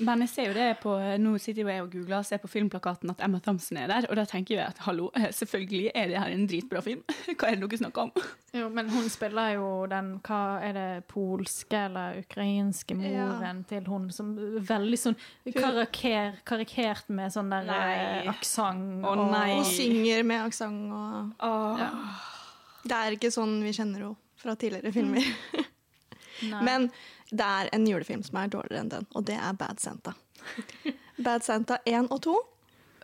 Men jeg ser jo det på Nå sitter jeg og googler og ser på filmplakaten at Emma Thompson er der, og da tenker jeg at hallo, eh, selvfølgelig er det her en dritbra film. Hva er det dere snakker om? Jo, men hun spiller jo den Hva er det polske eller ukrainske moren til hun som veldig sånn karaker, karikert med sånn der eh, aksent. Og. Og synger med aksent og Det er ikke sånn vi kjenner henne fra tidligere filmer. Nei. Men det er en julefilm som er dårligere enn den, og det er Bad Santa. Bad Santa 1 og 2.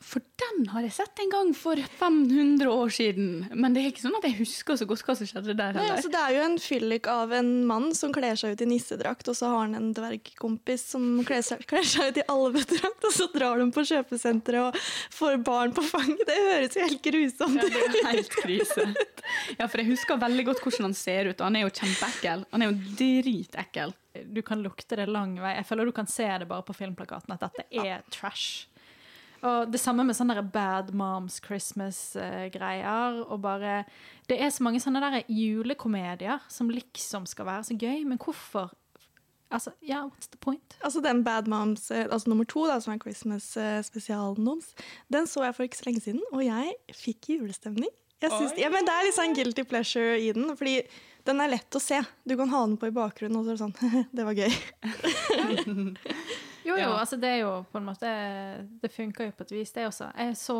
For den har jeg sett en gang for 500 år siden. Men det er ikke sånn at jeg husker så godt hva som skjedde der Nei, altså, det er jo en fyllik av en mann som kler seg ut i nissedrakt, og så har han en dvergkompis som kler seg, kler seg ut i alvedrakt, og så drar de på kjøpesenteret og får barn på fanget. Det høres jo helt grusomt Ja, det er helt krise. Ja, for jeg husker veldig godt hvordan han ser ut. og Han er jo kjempeekkel. Han er jo dritekkel. Du kan lukte det lang vei. Jeg føler du kan se det bare på filmplakaten at dette er trash. Og det samme med sånne Bad Moms Christmas-greier. og bare, Det er så mange sånne der julekomedier som liksom skal være så gøy, men hvorfor? Altså, ja, what's the point? Altså den Bad Moms, eh, altså nummer to, da, som er Christmas-spesialen deres, den så jeg for ikke så lenge siden, og jeg fikk julestemning. Jeg synes, ja, men Det er litt sånn guilty pleasure i den, fordi den er lett å se. Du kan ha den på i bakgrunnen, og så er det sånn Det var gøy. Jo, jo, Ja. altså det er jo på en måte Det funker jo på et vis, det også. Jeg så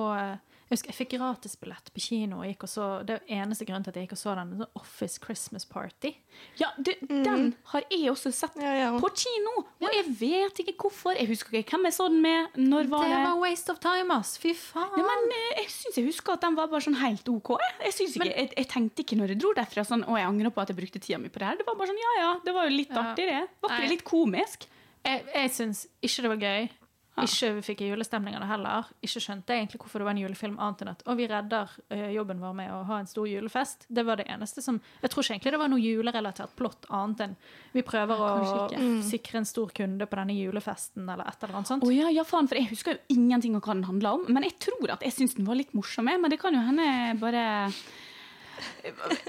Jeg husker jeg fikk gratisbillett på kino og gikk og så Det eneste grunnen til at jeg gikk og så den, sånn Office Christmas Party. Ja, du, Den har jeg også sett Ja, ja. på kino! Og jeg vet ikke hvorfor. Jeg husker ikke hvem jeg så den med. Når var det det? var waste of time, ass! Fy faen! Nei, men eh, Jeg syns jeg husker at den var bare sånn helt OK. Jeg, ikke, jeg, jeg tenkte ikke når jeg dro derfra sånn Å, jeg angrer på at jeg brukte tida mi på det her. Det var bare sånn, ja ja, det var jo litt Ja. artig, det. Var ikke det litt komisk? Jeg, jeg syns ikke det var gøy. Ikke fikk jeg julestemning av det heller. Ikke skjønte jeg egentlig hvorfor det var en julefilm, annet enn at å, vi redder eh, jobben vår med å ha en stor julefest. Det var det eneste som Jeg tror ikke egentlig det var noe julerelatert plott, annet enn vi prøver å mm, sikre en stor kunde på denne julefesten, eller et eller annet sånt. Å ja, ja, faen, for jeg husker jo ingenting av hva den handla om. Men jeg tror at jeg syns den var litt morsom, jeg. Men det kan jo hende bare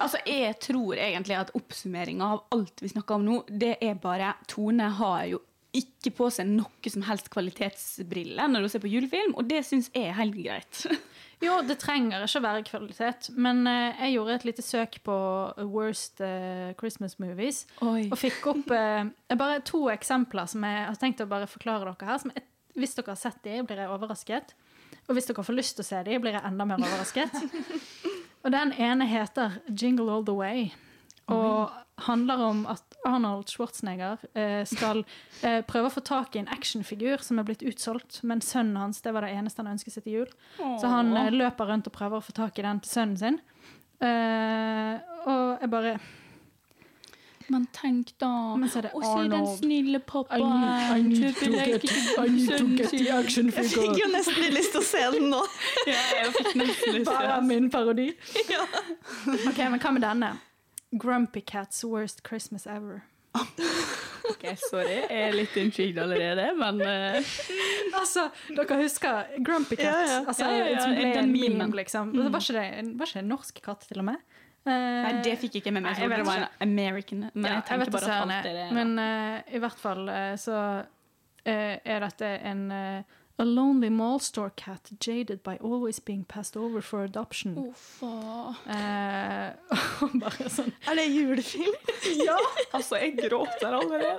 Altså, jeg tror egentlig at oppsummeringa av alt vi snakker om nå, det er bare Tone har jo ikke på seg noe som helst kvalitetsbriller når du ser på julefilm, og det syns jeg er helt greit. Jo, det trenger ikke å være kvalitet, men eh, jeg gjorde et lite søk på worst eh, Christmas movies, Oi. og fikk opp eh, bare to eksempler som jeg har tenkt å bare forklare dere her. Som jeg, hvis dere har sett de, blir jeg overrasket. Og hvis dere får lyst til å se de, blir jeg enda mer overrasket. og den ene heter Jingle All The Way, og handler om at Arnold Schwarzenegger eh, skal eh, prøve å få tak i en actionfigur som er blitt utsolgt, men sønnen hans det var det eneste han ønsket seg til jul. Så han eh, løper rundt og prøver å få tak i den til sønnen sin. Eh, og jeg bare Men tenk da Men så er det Å se den snille pappaen. I need- I need to get- I need to get the action figure. Jeg fikk jo nesten litt lyst til å se den nå. Ja, jeg fikk nesten lyst til Bare min parodi. ja. OK, men hva med denne? Grumpy Cats Worst Christmas Ever. Ok, sorry, jeg er litt intrigued allerede, men uh... Altså, dere husker Grumpy Cat? Ja, ja. Altså, Ja, Som ble en memen. meme, liksom. Var ikke det var ikke det en norsk katt, til og med? Uh, Nei, det fikk jeg ikke med meg. Jeg jeg det var en American. Men ja, jeg jeg tenker vet bare at alt er det. Men uh, i hvert fall så er dette en eh, A lonely mall store cat jaded by always being passed over for adoption. Uff, ah. Eh, bare sånn Er det julefilm? Ja! Altså, jeg gråter allerede.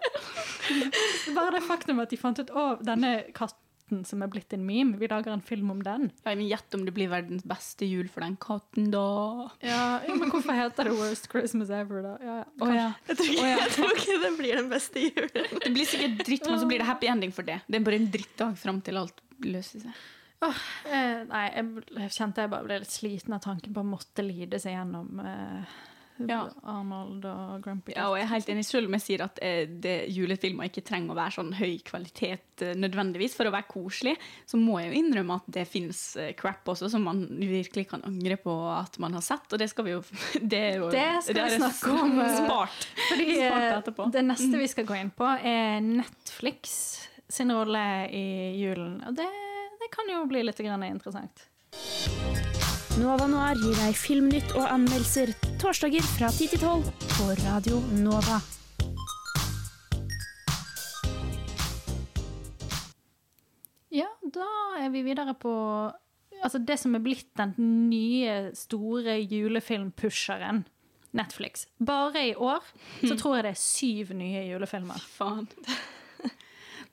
Bare det faktum at de fant ut at denne katten som er blitt en meme, vi lager en film om den. Ja, men Gjett om det blir verdens beste jul for den katten, da. Ja, ja, Men hvorfor heter det Worst Christmas Ever, da? Ja, ja. Å ja. Jeg tror ikke, jeg tror ikke det blir den beste julen. Det blir sikkert dritt, men så blir det happy ending for det. Det er bare en drittdag fram til alt løser seg. Eh, nei, jeg, jeg kjente jeg bare ble litt sliten av tanken på å måtte lide seg gjennom eh, Ja. Arnold og Grumpy Ja, og jeg er helt enig, selv om jeg sier at eh, det, julefilmer ikke trenger å være sånn høy kvalitet eh, nødvendigvis for å være koselig, så må jeg jo innrømme at det finnes eh, crap også som man virkelig kan angre på at man har sett, og det skal vi jo Det, jo, Det skal har vi snakke om, eh, Spart. Fordi Spart det neste vi skal gå inn på, er Netflix sin rolle i julen. Og det, det kan jo bli litt grann interessant. Nova Noir gir deg filmnytt og anmeldelser torsdager fra 10 til 12 på Radio Nova. Ja, da er vi videre på altså det som er blitt den nye, store julefilmpusheren. Netflix. Bare i år så tror jeg det er syv nye julefilmer. Faen.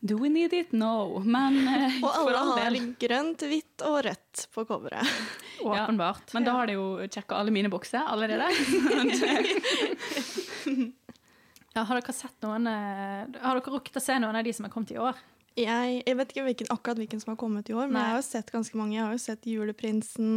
Do we need it? No. Men eh, Og for alle all har grønt, hvitt og rødt på coveret. Åpenbart. Men da har de jo sjekka alle mine bokser allerede. Ja, har dere sett noen eh, Har dere rukket å se noen av de som er kommet i år? Jeg, jeg vet ikke hvilken, akkurat hvilken som har kommet i år, men Nei. jeg har jo sett ganske mange. Jeg har jo sett Juleprinsen,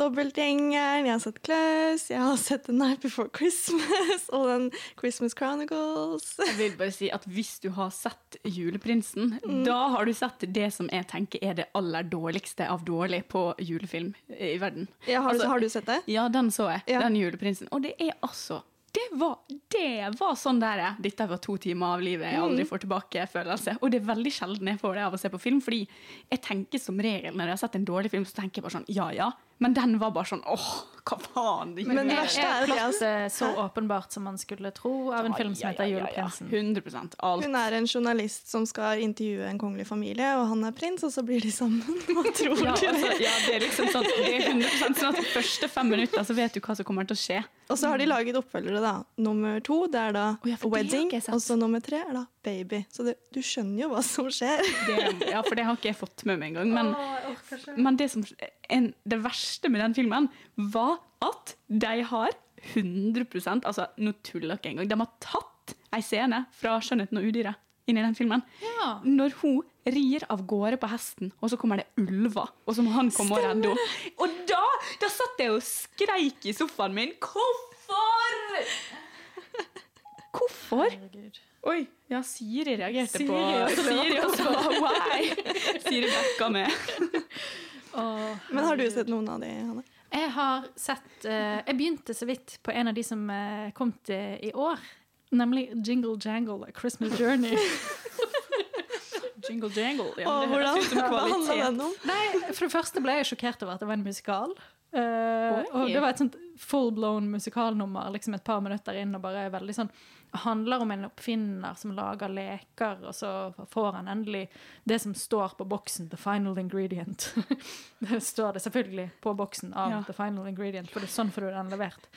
Dobbeltgjengeren, jeg har sett Klaus, jeg har sett The Night Before Christmas og den Christmas Chronicles. Jeg vil bare si at Hvis du har sett Juleprinsen, da har du sett det som jeg tenker er det aller dårligste av dårlig på julefilm i verden. Ja, har, du, Altså, har du sett det? Ja, den så jeg. Ja. Den Juleprinsen. Og det er altså det var, det var sånn der Dette var to timer av livet jeg aldri får tilbake-følelse. Og det er veldig sjelden jeg får det av å se på film, fordi jeg tenker som regel når jeg har sett en dårlig film, så tenker jeg bare sånn ja ja. Men den var bare sånn åh, hva faen. Det Men det verste er at jeg Plott eh, så åpenbart som man skulle tro av en film som heter ja, ja, ja. Juleprinsen. 100% alt. Hun er en journalist som skal intervjue en kongelig familie, og han er prins, og så blir de sammen. Hva tror Ja, du? altså, ja, det er liksom sånn Det er 100 sånn at de første fem minutter så vet du hva som kommer til å skje. Og så har de laget oppfølgere, da. Nummer to det er da ja, det har Wedding, og så nummer tre er da Baby. Så det, du skjønner jo hva som skjer. Det, ja, for det har ikke jeg fått med meg engang. Men, men det, som, en, det verste med den filmen var at de har 100 Altså, nå tuller ikke engang. De har tatt ei scene fra 'Skjønnheten og udyret' inn i den filmen. Ja. Når hun rir av gårde på hesten, og så kommer det ulver, og så må han komme og redde henne. Og da, da satt jeg og skreik i sofaen min. Hvorfor?! Hvorfor? Oi, ja, Siri reagerte på Siri også. Why? Siri backa med. Men har du sett noen av de, Hanne? Jeg har sett uh, Jeg begynte så vidt på en av de som uh, kom til i år. Nemlig Jingle Jangle, A Christmas Journey. Jingle jangle. Ja, oh, hvordan handla den om? Nei, for det første ble jeg sjokkert over at det var en musikal. Uh, og det var et sånt full blown musikalnummer liksom et par minutter inn. og bare veldig sånn handler om en oppfinner som lager leker, og så får han endelig det som står på boksen, 'the final ingredient'. det står det selvfølgelig på boksen av Ja. 'the final ingredient', for det er sånn får du den levert.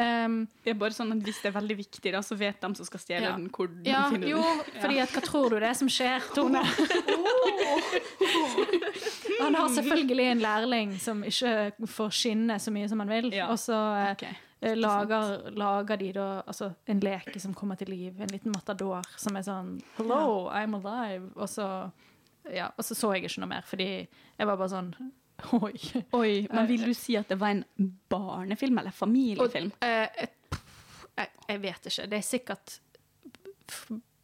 Um, Det er bare sånn at Hvis det er veldig viktig, da, så vet de som skal stjele Ja. den, hvor de ja, finner jo, den. fordi at hva tror du det er som skjer, Tone? Han har selvfølgelig en lærling som ikke får skinne så mye som han vil, og så eh, Ok. eh, lager, lager de da altså, en leke som kommer til liv, en liten matador som er sånn Hello, I'm alive. Og så, ja, og så så jeg ikke noe mer, fordi jeg var bare sånn Oi. Oi, men vil du si at det var en barnefilm eller familiefilm? Og, eh, jeg, jeg vet ikke. Det er sikkert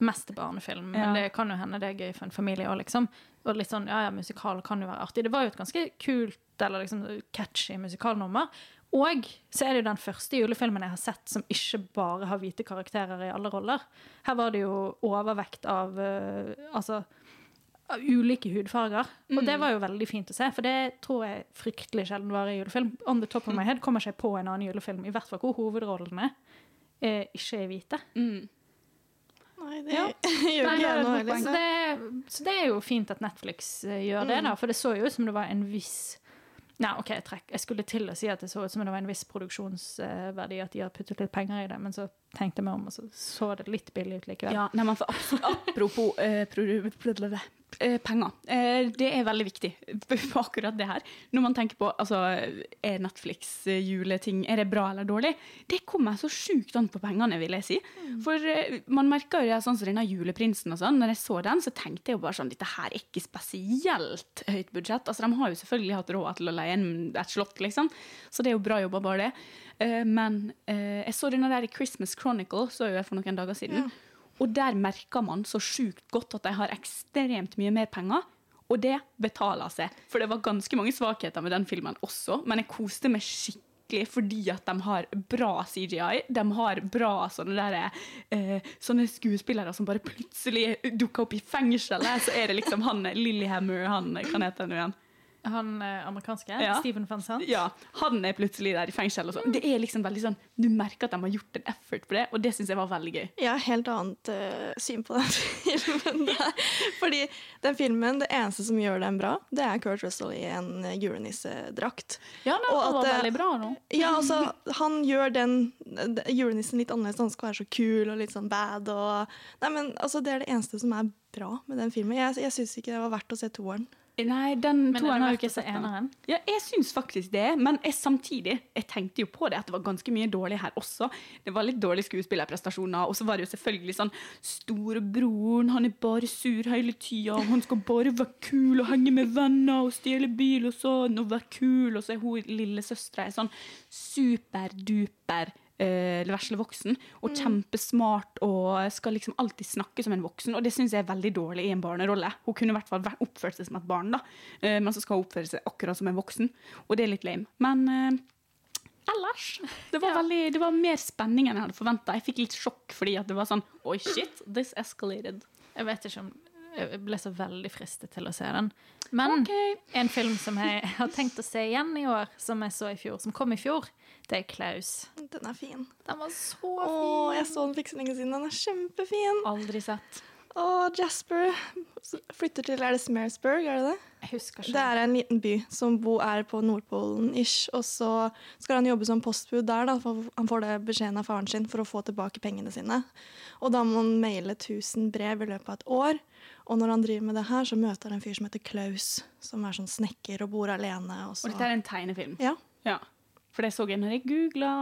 mest barnefilm, men det kan jo hende det er gøy for en familie òg, liksom. Og litt sånn, ja, ja, musikal kan jo være artig. Det var jo et ganske kult eller liksom catchy musikalnummer. Og så er det jo den første julefilmen jeg har sett som ikke bare har hvite karakterer i alle roller. Her var det jo overvekt av uh, altså av ulike hudfarger. Og det var jo veldig fint å se, for det tror jeg fryktelig sjelden var i julefilm. On the top of my head kommer ikke jeg på en annen julefilm, i hvert fall hvor hovedrollene eh, ikke er hvite. Mm. Nei, det Ja. gjør ikke jeg nå så, heller. det, så det er jo fint at Netflix eh, gjør det, da, for det så jo ut som det var en viss Nei, OK, jeg, jeg skulle til å si at det så ut som det var en viss produksjonsverdi, at de har puttet litt penger i det, men så tenkte meg om, og så så det litt billig ut likevel. Ja, nei, men for apropos eh, eh, penger. Eh, det er veldig viktig på akkurat det her. Når man tenker på altså, er Netflix eh, juleting er det bra eller dårlig, det kommer så sjukt an på pengene, vil jeg si. For eh, man merker jo sånn som denne Juleprinsen og sånn. Når jeg så den, så tenkte jeg jo bare sånn dette her er ikke spesielt høyt budsjett. Altså, de har jo selvfølgelig hatt råd til å leie inn et slott, liksom. Så det er jo bra jobba, bare det. Eh, men eh, jeg så denne der i Christmas Chronicle så jeg for noen dager siden. Og der merker man så sjukt godt at de har ekstremt mye mer penger. Og det betaler seg. For det var ganske mange svakheter med den filmen også, men jeg koste meg skikkelig fordi at de har bra CGI. De har bra sånne, der, eh, sånne skuespillere som bare plutselig dukker opp i fengselet. Så er det liksom han Lillehammer, han kan hete han igjen? Han eh, amerikanske, Ja. Stephen van Sant. Ja, han er plutselig der i fengsel. Og sånn. Det er liksom veldig sånn, Du merker at de har gjort en effort på det, og det syns jeg var veldig gøy. Jeg har helt annet uh, syn på den filmen der. Fordi den filmen, det eneste som gjør den bra, det er Kurt Russell i en eh, julenissedrakt. Ja, det Og var at, veldig bra nå. Ja, altså, han gjør den julenissen litt annerledes. Han skal være så kul og litt sånn bad. Og, nei, men altså, Det er det eneste som er bra med den filmen. Jeg, jeg syns ikke det var verdt å se toeren. Nei, den Men toeren er har jo ikke sett eneren? Ja, jeg syns faktisk det, men jeg, samtidig Jeg tenkte jo på det at det var ganske mye dårlig her også. Det var litt dårlige skuespillerprestasjoner, og så var det jo selvfølgelig sånn Storebroren, han er bare sur hele tida, han skal bare være kul og henge med venner og stjele bil og sånn, og være kul, og så er hun lillesøstera sånn superduper eh, vesle voksen, og kjempesmart og skal liksom alltid snakke som en voksen. Og det syns jeg er veldig dårlig i en barnerolle. Hun kunne i hvert fall oppført seg som et barn, da. Eh, men så skal hun oppføre seg akkurat som en voksen, og det er litt lame. Men uh, ellers det var, veldig, det var mer spenning enn jeg hadde forventa. Jeg fikk litt sjokk fordi at det var sånn Oi, shit, this escalated. Jeg vet ikke om jeg ble så veldig fristet til å se den. Men en film som jeg har tenkt å se igjen i år, som jeg så i fjor, som kom i fjor, det er Klaus. Den er fin. Den var så fin. Åh, jeg så den for ikke så lenge siden. Den er kjempefin. Aldri sett. Og Jasper flytter til Er det Smearsburg, er det det? Jeg husker ikke. Det er en liten by som bo er på Nordpolen-ish. Og så skal han jobbe som postbud der, da, for han får det beskjeden av faren sin for å få tilbake pengene sine. Og da må han maile 1000 brev i løpet av et år. Og når han driver med det her, så møter han en fyr som heter Klaus, som er sånn snekker og bor alene. Og, så. Og dette er en tegnefilm. Ja. Ja. For det så jeg når jeg googla.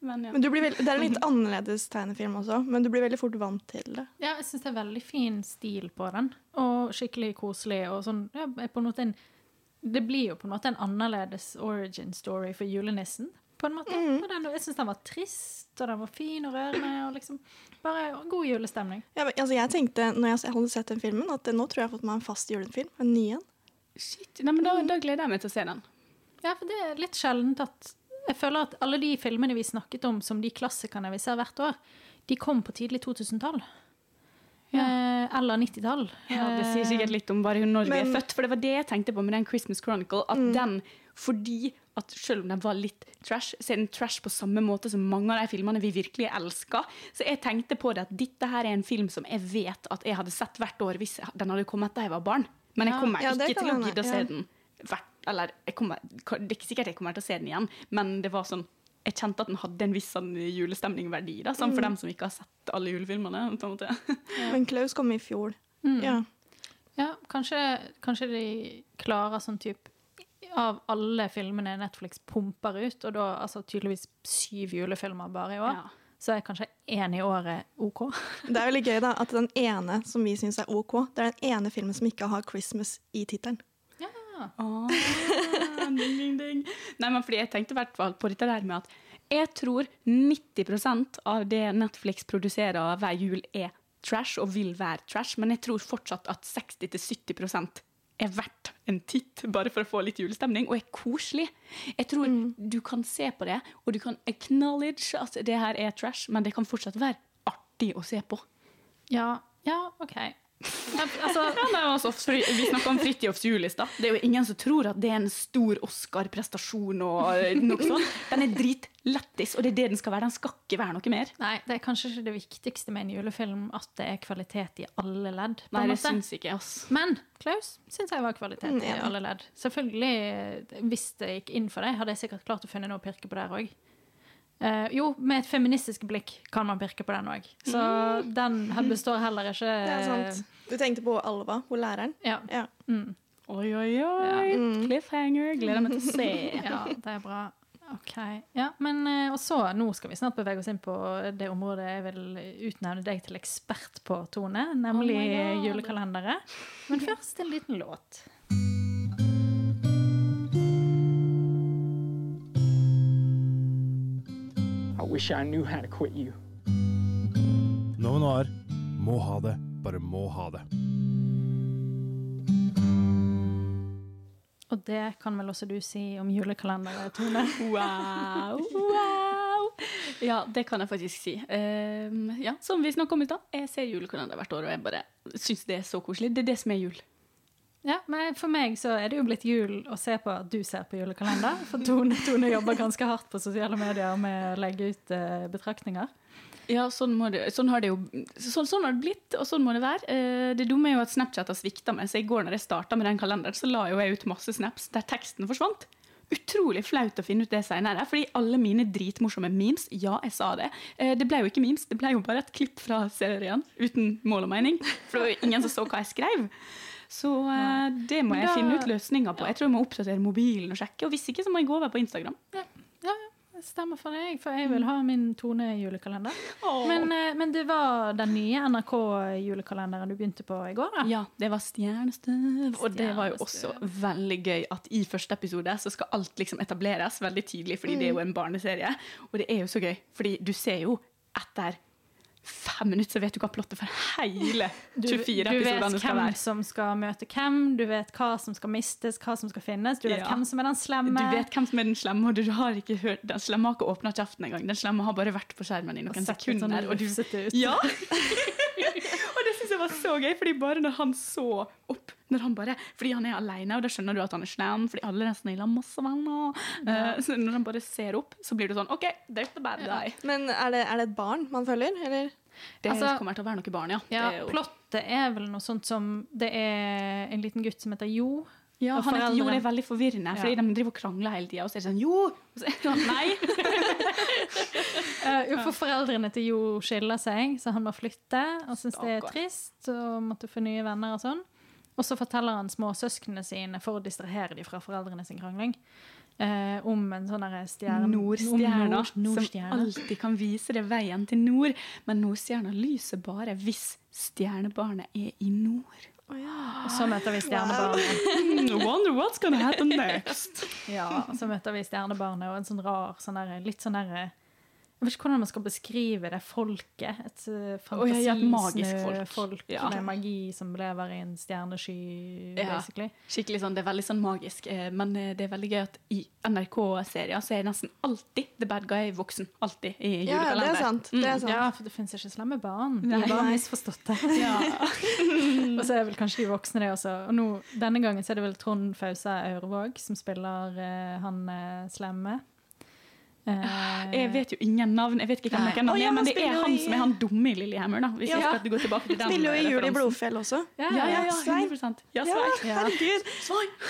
Men ja. Men du blir veld... Det er en litt annerledes tegnefilm også, men du blir veldig fort vant til det. Ja, jeg syns det er veldig fin stil på den, og skikkelig koselig. og sånn, ja, på en måte en, Det blir jo på en måte en annerledes origin story for julenissen. på en måte. Og den, jeg syns den var trist, og den var fin og rørende. og liksom Bare god julestemning. Ja, men, altså, jeg tenkte når jeg hadde sett den filmen, at nå tror jeg jeg har fått meg en fast julefilm. En ny en. Shit. Nei, men da, da gleder jeg meg til å se den. Ja, for det er litt sjeldent at Jeg føler at alle de filmene vi snakket om som de klassikerne vi ser hvert år, de kom på tidlig 2000-tall. Ja. eller 90-tall. Ja, Det sier sikkert litt om bare når vi er født. For det var det jeg tenkte på med den Christmas Chronicle. At Mm. den, fordi at selv om den var litt trash, så er den trash på samme måte som mange av de filmene vi virkelig elsker. Så jeg tenkte på det at dette her er en film som jeg vet at jeg hadde sett hvert år hvis den hadde kommet da jeg var barn. Men jeg kommer Ja, ikke til å gidde å ja. se den hvert Eller jeg kommer, det er ikke sikkert jeg kommer til å se den igjen, men det var sånn jeg kjente at den hadde en viss sånn julestemning-verdi, da, sånn for Mm. dem som ikke har sett alle julefilmene. på en måte. Men Klaus kom i fjor. Mm. Ja. Ja, kanskje, kanskje de klarer sånn type Av alle filmene Netflix pumper ut, og da altså tydeligvis syv julefilmer bare i år, Ja. så er kanskje én i året OK. Det er veldig gøy da, at den ene som vi syns er OK, det er den ene filmen som ikke har 'Christmas' i tittelen. Ah, ding, ding, ding. Nei, men fordi jeg tenkte i hvert fall på dette der med at jeg tror 90% av det Netflix produserer hver jul er trash og vil være trash, men jeg tror fortsatt at 60-70% er verdt en titt, bare for å få litt julestemning, og er koselig. Jeg tror du kan se på det, og du kan acknowledge at det her er trash, men det kan fortsatt være artig å se på. Ja, ja OK. Ja, altså, vi snakka om Fridtjofs jul i stad. Det er jo ingen som tror at det er en stor Oscar-prestasjon og eh, noe sånt. Den er dritlættis, og det er det den skal være. Den skal ikke være noe mer. nei, det er kanskje ikke det viktigste med en julefilm at det er kvalitet i alle ledd. på Nei, det måte. syns ikke ass. Men Klaus syns jeg var kvalitet Mm, i alle ledd. Selvfølgelig, hvis det gikk inn for deg, hadde jeg sikkert klart å finne noe å pirke på der òg. Jo, med et feministisk blikk kan man pirke på den òg. Så den består heller ikke Det er sant. Du tenkte på Alva, hun læreren? Ja. Ja. Mm. Oi, oi, oi. Mm. Cliffhanger. Gleder meg til å se. ja, det er bra. OK. Ja, men eh, og så, nå skal vi snart bevege oss inn på det området jeg vil utnevne deg til ekspert på, Tone, nemlig Oh julekalendere. Men først en liten låt. Wish I knew how to quit you. Nova Noir må ha det, bare må ha det. Og det kan vel også du si om julekalenderen, Tone? Wow, wow. Ja, det kan jeg faktisk si. Um, ja, Som vi snakka om i stad, jeg ser julekalender hvert år, og jeg bare syns det er så koselig. Det er det som er jul. Ja, men For meg så er det jo blitt jul å se på at du ser på julekalender. For Tone, Tone jobber ganske hardt på sosiale medier med å legge ut eh, betraktninger. Ja, sånn, det, sånn har det jo sånn, sånn har det blitt, og sånn må det være. Eh, det dumme er jo at Snapchat har svikta meg, så i går når jeg starta med den kalenderen, så la jo jeg ut masse snaps der teksten forsvant. Utrolig flaut å finne ut det seinere, fordi alle mine dritmorsomme memes, ja, jeg sa det, eh, det ble jo ikke memes, det ble jo bare et klipp fra serien, uten mål og mening. For det var jo ingen som så hva jeg skrev. Så uh, det må Men jeg da- finne ut løsninger på. Jeg tror jeg må oppdatere mobilen og sjekke, og hvis ikke så må jeg gå over på Instagram. Ja, ja, det stemmer for deg, for jeg vil ha min Tone-julekalender. Men, eh, men det var den nye NRK-julekalenderen du begynte på i går, da? Ja, det var stjernestøv. Og det var jo også veldig gøy at i første episode så skal alt liksom etableres veldig tidlig, fordi det er jo en barneserie. Og det er jo så gøy, fordi du ser jo etter fem minutter så vet du hva plottet for hele 24 Du, du episodene vet hvem som skal møte hvem, du vet hva som skal mistes, hva som skal finnes, du vet Ja. hvem som er den slemme. Du vet hvem som er den slemme, og du har ikke hørt Den slemme har ikke åpna kjeften engang. Den slemme har bare vært på skjermen i noen og sekunder. sånn. Og du, ut. Ja! og det syns jeg var så gøy, fordi bare når han så opp når han bare, Fordi han er alene, og da skjønner du at han er slem, fordi alle resten har masse venner. Eh, så når han bare ser opp, så blir du sånn OK, there's the bad guy. Men er det, er det et barn man følger, eller? Det Altså- kommer til å være noe barn, ja. Ja, det er plottet er vel noe sånt som Det er en liten gutt som heter Jo. ja han heter Jo, det er veldig forvirrende, fordi Ja. de driver og krangler hele tida, og så er det sånn Jo! Og så er sånn, Nei! Eh, jo, for foreldrene til Jo skiller seg, så han må flytte og syns det er trist og måtte få nye venner og sånn. Og så forteller han småsøsknene sine, for å distrahere dem fra foreldrene sin krangling, eh, om en sånn stjerne... Nordstjerna, nord- som alltid kan vise deg veien til nord. Men Nordstjerna lyser bare hvis stjernebarnet er i nord. Og så møter vi stjernebarnet. Wow. wonder what's gonna happen next. Ja, og så møter vi stjernebarnet og en sånn rar, sånn der, litt sånn der Jeg vet ikke hvordan man skal beskrive det folket. Et folk, ja, et magisk folk. fantasisnøfolk Ja. med magi som lever i en stjernesky, Ja. basically. Skikkelig sånn, Det er veldig sånn magisk, eh, men eh, det er veldig gøy at i NRK-serier så er nesten alltid the bad guy voksen. Alltid i Ja, det er sant. Det er sant. Ja, for det fins ikke slemme barn. De er bare misforstått misforståtte. Ja. Og så er vel kanskje de voksne det også. Og nå, denne gangen så er det vel Trond Fausa Aurvåg som spiller uh, han uh, slemme. Eh, Jeg vet jo ingen navn, jeg vet ikke hvem Nei. noen Å, oh, ja, er, men det er han i- som er han dumme i Lillehammer, da. Hvis Ja. jeg skal gå tilbake til den Spiller jo i Jul i. Blodfjell også. Ja, Ja, ja, ja, Svein. 100 Ja, Ja, Svein. herregud.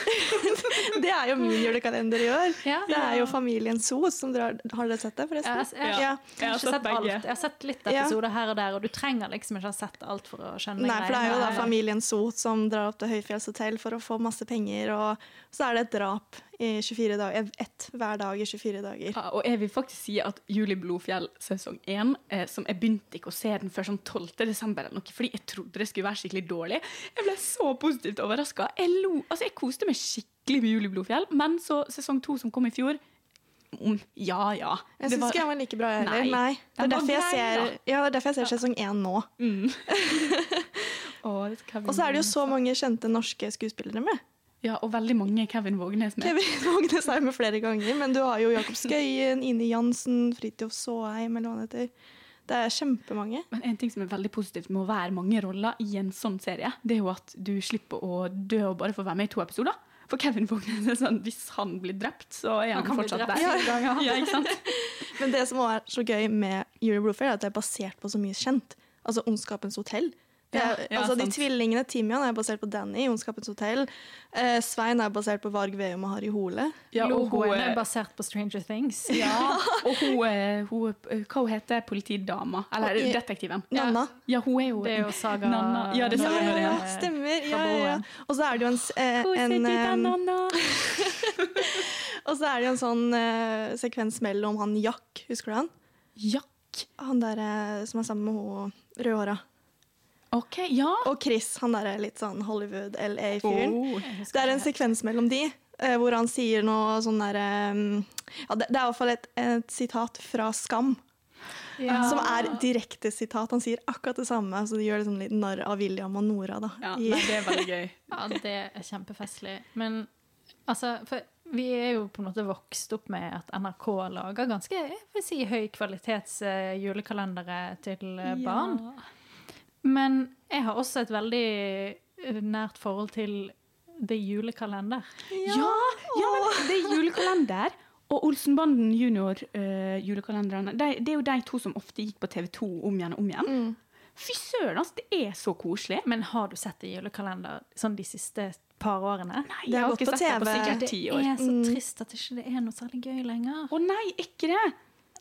Det er jo min julekalender i år. Ja. Det er jo familien Sos som drar Har dere sett det, forresten? jeg, jeg, Ja. jeg, har ikke sett alt. Jeg har sett litt episoder her og der, og du trenger liksom ikke ha sett alt for å skjønne Nei, for det er jo da familien Sot som drar opp til Høyfjellshotell for å få masse penger, og så er det et drap i 24 dager. Ett hver dag i 24 dager. Ja, og jeg vil faktisk si at Juli Blodfjell sesong 1, eh, som jeg begynte ikke å se den før sånn 12. desember, eller noe, fordi jeg trodde det skulle være skikkelig dårlig. Jeg ble så positivt overraska. Jeg, altså, jeg koste meg skikkelig med Juli Blodfjell, men så sesong 2 som kom i fjor mm, Ja, ja. Jeg syns ikke den var like bra, heller. Nei, Nei. Det er derfor jeg ser, ja, er derfor jeg ser sesong én nå. Mm. Og så er det jo så mange kjente norske skuespillere med. Ja, og veldig mange Kevin Vågnes med. Kevin Vågnes er med flere ganger, men du har jo Jakob Skøyen, Ine Jansen, Fridtjof Saaheim, eller hva han heter. Det er kjempemange. Men en ting som er veldig positivt med å være mange roller i en sånn serie, det er jo at du slipper å dø og bare få være med i to episoder. For Kevin Vågnes er sånn, hvis han blir drept, så er han, han fortsatt der. Ja. Ja, ikke sant? Men det som også er så gøy med Euro Blodfjell, er at det er basert på så mye kjent. Altså Ondskapens hotell. Ja, ja, altså De tvillingene Timian er basert på Danny i Ondskapens hotell. Eh, Svein er basert på Varg Veum og Harry Hole. Ja, og hun Logoen er er basert på Stranger Things. ja, og hun, er- hun, er- Hva hun heter politidama? Eller Og i- detektiven? Nanna. Ja, hun er jo Det er jo Saga Nanna. Ja, det Ja, Saga ja, ja, stemmer. Ja, ja, ja. Og så er det jo en, eh, en eh, Og så er det jo en sånn uh, sekvens mellom han Jack, husker du han? Jack? Han der eh, som er sammen med hun rødhåra. OK, ja. Og Chris, han derre litt sånn Hollywood-LA-fyren. Oh. Det er en sekvens mellom de, eh, hvor han sier noe sånn derre ja, det, er iallfall et, et sitat fra Skam. Ja. Som er direkte sitat. Han sier akkurat det samme. Så de gjør liksom litt narr av William og Nora. da. Ja, nei, det er veldig gøy. Ja, det er kjempefestlig. Men altså, for vi er jo på en måte vokst opp med at NRK lager ganske jeg vil si, høy kvalitets eh, julekalendere til barn. barn. Men jeg har også et veldig eh, nært forhold til The Julekalender. Ja, ja, men det er julekalender. Og Olsenbanden junior uh, julekalenderne, de, det er jo de to som ofte gikk på TV2 om igjen og om igjen. Mm. Fy søren, altså, det er så koselig. Men har du sett The Julekalender sånn de siste par årene? Nei, Det jeg har ikke på sett det på sikkert ti år. Det er så Mm. trist at det ikke er noe særlig gøy lenger. Å nei, ikke det!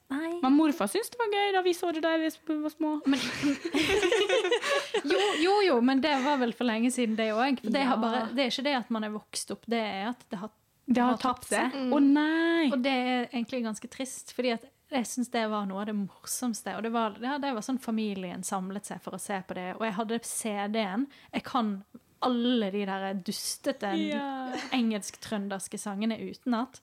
Nei. Men morfar syntes det var gøy da vi så det da vi var små. Men, Jo, jo, jo, men det var vel for lenge siden, det òg. Det, Ja. bare- det er ikke det at man er vokst opp, det er at det har, det har tapt seg. Å nei! Og det er egentlig ganske trist, fordi at jeg syns det var noe av det morsomste. Og det var, ja, det var sånn familien samlet seg for å se på det. Og jeg hadde CD-en. Jeg kan alle de der dustete Ja. engelsk-trønderske sangene utenat.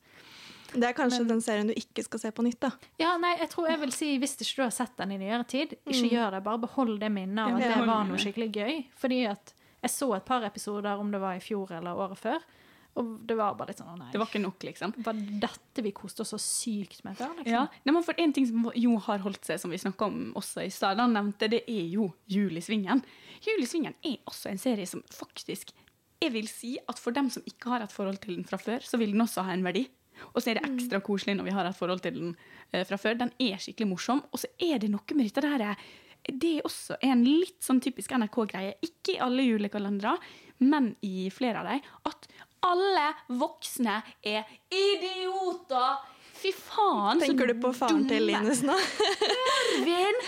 Det er kanskje den serien du ikke skal se på nytt. da. Ja, nei, jeg tror jeg vil si, Hvis ikke du har sett den i nyere tid, ikke gjør det. Bare behold det minnet av at det var noe skikkelig gøy. Fordi at jeg så et par episoder, om det var i fjor eller året før, og det var bare litt sånn nei. Det var ikke nok, liksom. var dette vi koste oss så sykt med før? Liksom. Ja. Nei, men for En ting som jo har holdt seg, som vi snakka om også i stad, han nevnte, det er jo Julisvingen. Julisvingen er også en serie som faktisk Jeg vil si at for dem som ikke har et forhold til den fra før, så vil den også ha en verdi. Og så er det ekstra koselig når vi har et forhold til den eh, fra før. Den er skikkelig morsom. Og så er det noe med dette der eh, Det er også en litt sånn typisk NRK-greie. Ikke i alle julekalendere, men i flere av dem. At alle voksne er idioter! Fy faen! så Tenker du på faren til. Linus nå? Marvin!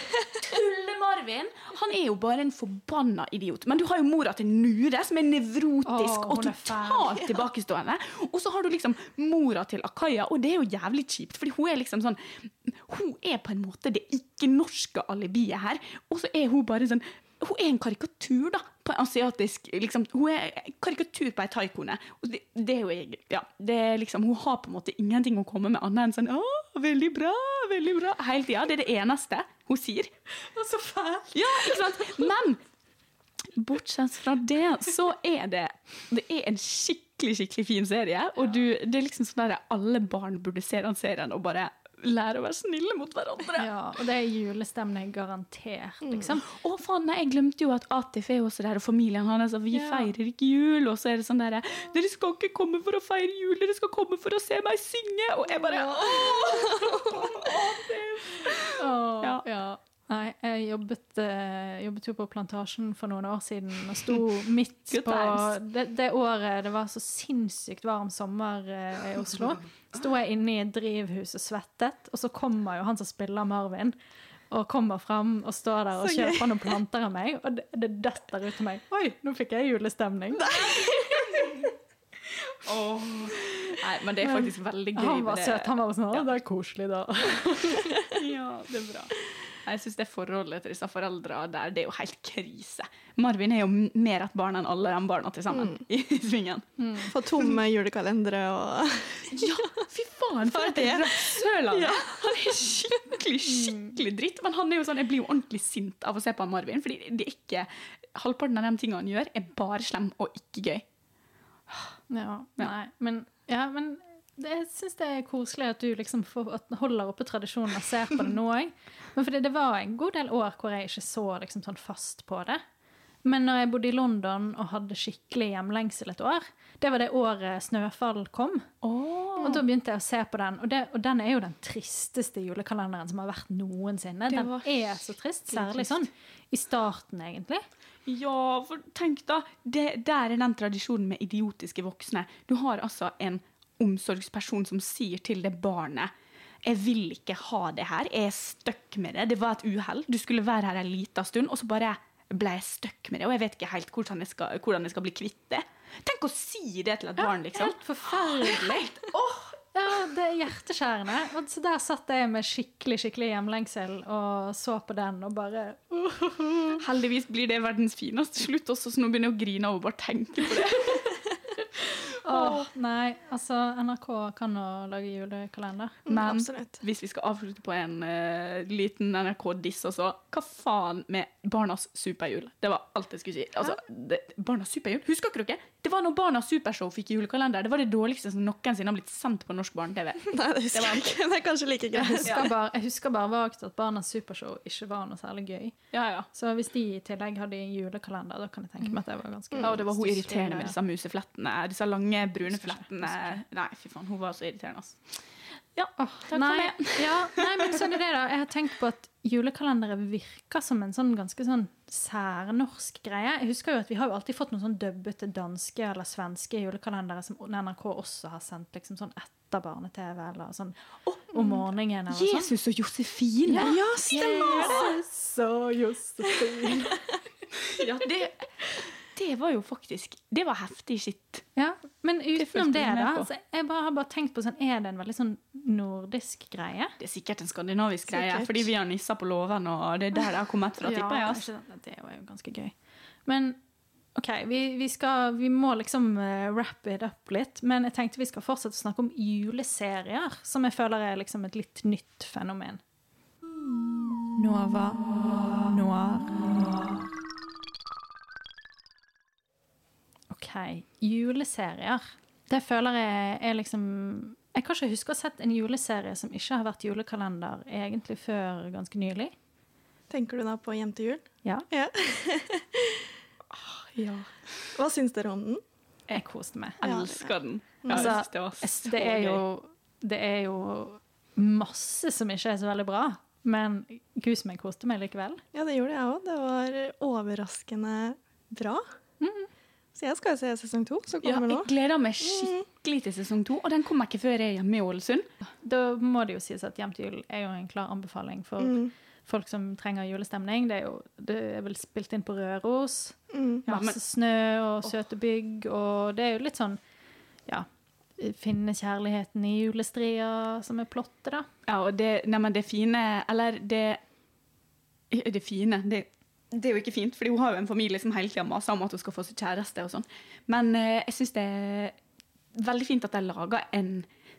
Tulle-Marvin! Han er jo bare en forbanna idiot. Men du har jo mora til Nure, som er nevrotisk Åh, og totalt tilbakestående. Og så har du liksom mora til Akaya, og det er jo jævlig kjipt, fordi hun er liksom sånn Hun er på en måte det ikke-norske alibiet her, og så er hun bare sånn hun er en karikatur da, på en asiatisk liksom, Hun er karikatur på ei taikone. Og det, det er jo jeg- ja, det er liksom, Hun har på en måte ingenting å komme med annet enn sånn Å, veldig bra, veldig bra. Hele tida. Det er det eneste hun sier. Så fælt! Ja, ikke sant? Men bortsett fra det, så er det Det er en skikkelig, skikkelig fin serie. Og du, det er liksom sånn der alle barn burde se den serien og bare lære å være snille mot hverandre. Ja, og det er julestemning garantert, liksom. Å faen, nei, jeg glemte jo at Atif er også der, og familien hans. Og vi Ja. feirer ikke jul. Og så er det sånn derre Dere skal ikke komme for å feire jul, dere skal komme for å se meg synge! Og jeg bare Åh, Ja. ja. Nei, jeg jobbet, eh, jobbet jo på Plantasjen for noen år siden og sto midt på det, det året det var så sinnssykt varm sommer eh, i Oslo. Sto jeg inne i et drivhus og svettet, og så kommer jo han som spiller Marvin. Og kommer fram og står der og kjøper noen planter av meg, og det, det detter ut av meg. Oi, nå fikk jeg julestemning. Nei, men det er faktisk veldig gøy. Han var søt. Han var sånn Å, det er koselig, da. Ja, det er bra. Jeg syns det forholdet til disse foreldrene der, det er jo helt krise. Marvin er jo mer et barn enn alle de barna til sammen i svingen. Få tomme julekalendere og Ja, fy faen, for et rasshøl han er! Han er skikkelig, skikkelig dritt. Men han er jo sånn, jeg blir jo ordentlig sint av å se på Marvin, fordi det er ikke Halvparten av de tingene han gjør, er bare slem og ikke gøy. Ja, nei, men, ja, men det, jeg syns det er koselig at du liksom får, at holder oppe tradisjonen og ser på det nå òg. Men fordi det var en god del år hvor jeg ikke så liksom sånn fast på det. Men når jeg bodde i London og hadde skikkelig hjemlengsel et år, det var det året Snøfall kom. Og da begynte jeg å se på den, og, det, og den er jo den tristeste julekalenderen som har vært noensinne. Den er så trist, særlig trist. sånn i starten, egentlig. Ja, for tenk da, det, der er den tradisjonen med idiotiske voksne. Du har altså en omsorgsperson som sier til det barnet jeg vil ikke ha det her, jeg er stuck med det. Det var et uhell. Du skulle være her en liten stund, og så bare ble jeg stuck med det. Og jeg vet ikke helt hvordan jeg skal, hvordan jeg skal bli kvitt det. Tenk å si det til et barn, liksom. Helt forferdelig. Ja, det er hjerteskjærende. Og så der satt jeg med skikkelig skikkelig hjemlengsel og så på den og bare Heldigvis blir det verdens fineste slutt også, så nå begynner jeg å grine av å bare tenke på det. Åh, nei, altså NRK kan jo lage julekalender. Men Absolutt. hvis vi skal avslutte på en uh, liten NRK-diss også, hva faen med Barnas superjul? Det var alt jeg skulle si. Altså, det, Barnas superjul, Husker ikke dere? Det var når Barnas supershow fikk julekalender. Det var det dårligste som noensinne har blitt sendt på norsk barne-TV. Nei, det husker jeg ikke. Det er kanskje like Jeg greit. husker, bare, jeg husker bare vagt at Barnas Supershow ikke var noe særlig gøy. Ja, ja. Så hvis de i tillegg hadde julekalender, da kan jeg tenke meg at det var ganske Ja, og det var hun irriterende med disse museflettene. Disse lange, brune flettene. Nei, fy faen, hun var så irriterende. Altså. Ja, takk for meg. ja, nei, men sånn er det da. Jeg har tenkt på at julekalendere virker som en sånn ganske sånn særnorsk greie. Jeg husker jo at Vi har jo alltid fått noen sånn dubbete danske eller svenske julekalendere som NRK også har sendt liksom sånn etter barne-TV eller sånn om morgenen. eller sånn. Jesus og Josefine! Ja, stemmer det! Jesus og Josefin. Ja, det, det var jo faktisk Det var heftig skitt. Ja, men utenom det, da. Så jeg bare, har bare tenkt på sånn, Er det en veldig sånn nordisk greie? Det er sikkert en skandinavisk greie, fordi vi har nisser på låven, og det er der det har kommet fra, tipper jeg. Ja, Altså. det var jo ganske gøy. Men OK, vi, vi, skal, vi må liksom uh, wrap it up litt. Men jeg tenkte vi skal fortsette å snakke om juleserier, som jeg føler er liksom et litt nytt fenomen. Nova Noir. OK. Juleserier. Det føler jeg er liksom Jeg kan ikke huske å ha sett en juleserie som ikke har vært julekalender egentlig før ganske nylig. Tenker du da på Hjem til jul? Ja. Ja. Ja. Hva syns dere om den? Jeg koste meg. Jeg elsker den. Ja, Altså, jeg det var så det, er jo, det er jo masse som ikke er så veldig bra, men gud som jeg koste meg likevel. Ja, det gjorde jeg òg. Det var overraskende bra. Så jeg skal jo se sesong to, som Ja, kommer nå. jeg gleder meg skikkelig til sesong to, og den kommer ikke før jeg er hjemme i Ålesund. Da må det jo sies at Hjem til jul er jo en klar anbefaling for Mm. folk som trenger julestemning. Det er jo det er vel spilt inn på Røros. Mm. Ja, Masse men- snø og søte bygg, og det er jo litt sånn ja, finne kjærligheten i julestria som er plottet, da. Ja, og det, nei, men det fine Eller det Det fine det, det er jo ikke fint, fordi hun har jo en familie som hele tida maser om at hun skal få seg kjæreste. og sånn. Men eh, jeg syns det er veldig fint at de lager en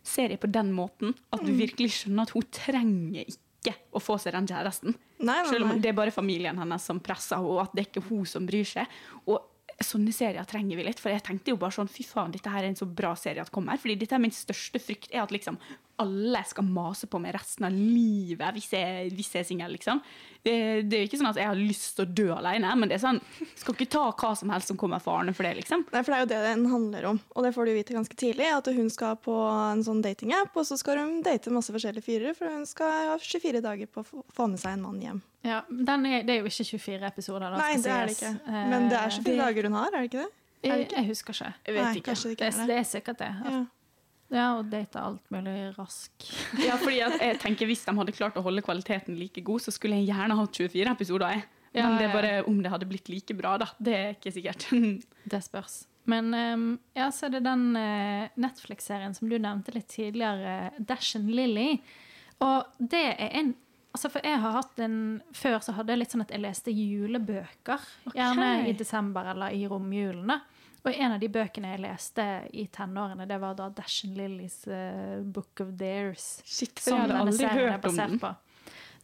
serie på den måten at du Mm. virkelig skjønner at hun trenger ikke å få seg den kjæresten. Nei, nei, nei. Selv om det er bare familien hennes som presser henne, og at det er ikke hun som bryr seg. Og sånne serier trenger vi litt, for jeg tenkte jo bare sånn, fy faen, dette her er en så bra serie at kommer. Fordi dette er min største frykt, er at liksom alle skal mase på meg resten av livet hvis jeg, hvis jeg er singel, liksom. Det, det er jo ikke sånn at jeg har lyst til å dø alene, men det er sånn, skal ikke ta hva som helst som kommer farende for det, liksom. Nei, for det er jo det den handler om, og det får du vite ganske tidlig. At hun skal på en sånn datingapp, og så skal hun date masse forskjellige fyrer, for hun skal ha 24 dager på å få- med seg en mann hjem. Ja, den er, det er jo ikke 24 episoder. Da, Nei, det er det ikke. Men det er 24 det... dager hun har, er det ikke det? Jeg, jeg husker ikke. Jeg vet Nei, ikke. det ikke er- det det. er sikkert det. Ja. Ja, og date alt mulig rask. Ja, fordi jeg tenker Hvis de hadde klart å holde kvaliteten like god, så skulle jeg gjerne hatt 24 episoder. Jeg. Ja, Men det er bare om det hadde blitt like bra, da. Det er ikke sikkert. Det spørs. Men um, ja, så er det den uh, Netflix-serien som du nevnte litt tidligere, Dash and Lily. Og det er en Altså for jeg har hatt en Før så hadde jeg litt sånn at jeg leste julebøker. Gjerne i desember eller i romjulene. Og en av de bøkene jeg leste i tenårene, det var da Dash and Lillys uh, Book of Dares. Shit, Som jeg hadde aldri hørt om den. på.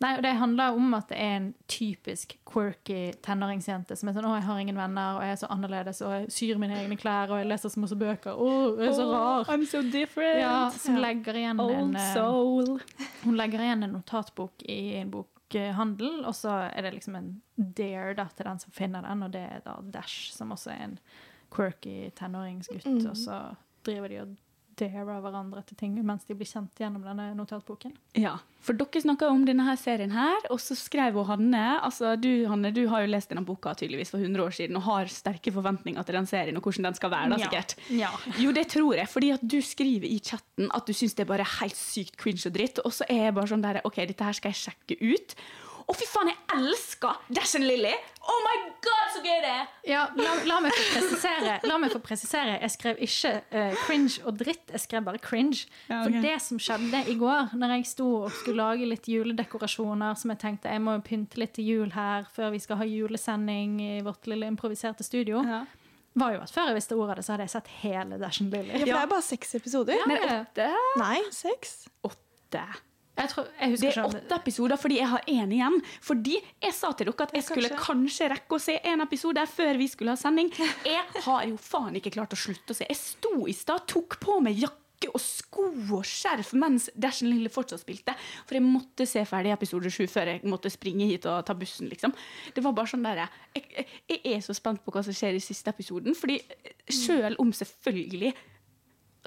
Nei, og Det handler om at det er en typisk quirky tenåringsjente som er sånn 'Å, jeg har ingen venner, og jeg er så annerledes, og jeg syr mine egne klær, og jeg leser så masse bøker.' 'Å, jeg er så rar.' I'm so different. Ja, som legger igjen en Old en, soul. Hun legger igjen en notatbok i en bokhandel, og så er det liksom en dare da, til den som finner den, og det er da Dash, som også er en quirky tenåringsgutt. Mm. Og så driver de og darer hverandre til ting mens de blir kjent gjennom denne notatboken. Ja, for dere snakka om denne her serien her, og så skrev hun Hanne altså du, Hanne, du har jo lest denne boka tydeligvis for 100 år siden og har sterke forventninger til den serien og hvordan den skal være. da, Ja. sikkert. Ja. Jo, det tror jeg, fordi at du skriver i chatten at du syns det er bare helt sykt cringe og dritt, og så er jeg bare sånn der OK, dette her skal jeg sjekke ut. Å, fy faen, jeg elsker Dash and Lily! Oh my god, så gøy det er! Ja, la, la, meg få presisere, la meg få presisere. Jeg skrev ikke uh, cringe og dritt, jeg skrev bare cringe. Ja, For det som skjedde i går, når jeg sto og skulle lage litt juledekorasjoner, som jeg tenkte jeg må jo pynte litt til jul her før vi skal ha julesending i vårt lille improviserte studio, var jo at før jeg visste ordet av det, så hadde jeg sett hele Dash and Lily. Ja, for det er bare seks episoder. Nei, åtte? Nei, seks. Åtte. Tror, Det er åtte episoder fordi jeg har én igjen. Fordi jeg sa til dere at jeg skulle kanskje rekke å se en episode før vi skulle ha sending. Jeg har jo faen ikke klart å slutte å se. Jeg sto i stad, tok på meg jakke og sko og skjerf mens Dashen Lille fortsatt spilte. For jeg måtte se ferdig episode sju før jeg måtte springe hit og ta bussen. liksom. Det var bare sånn der, jeg, jeg, jeg er så spent på hva som skjer i siste episoden. fordi selv om selvfølgelig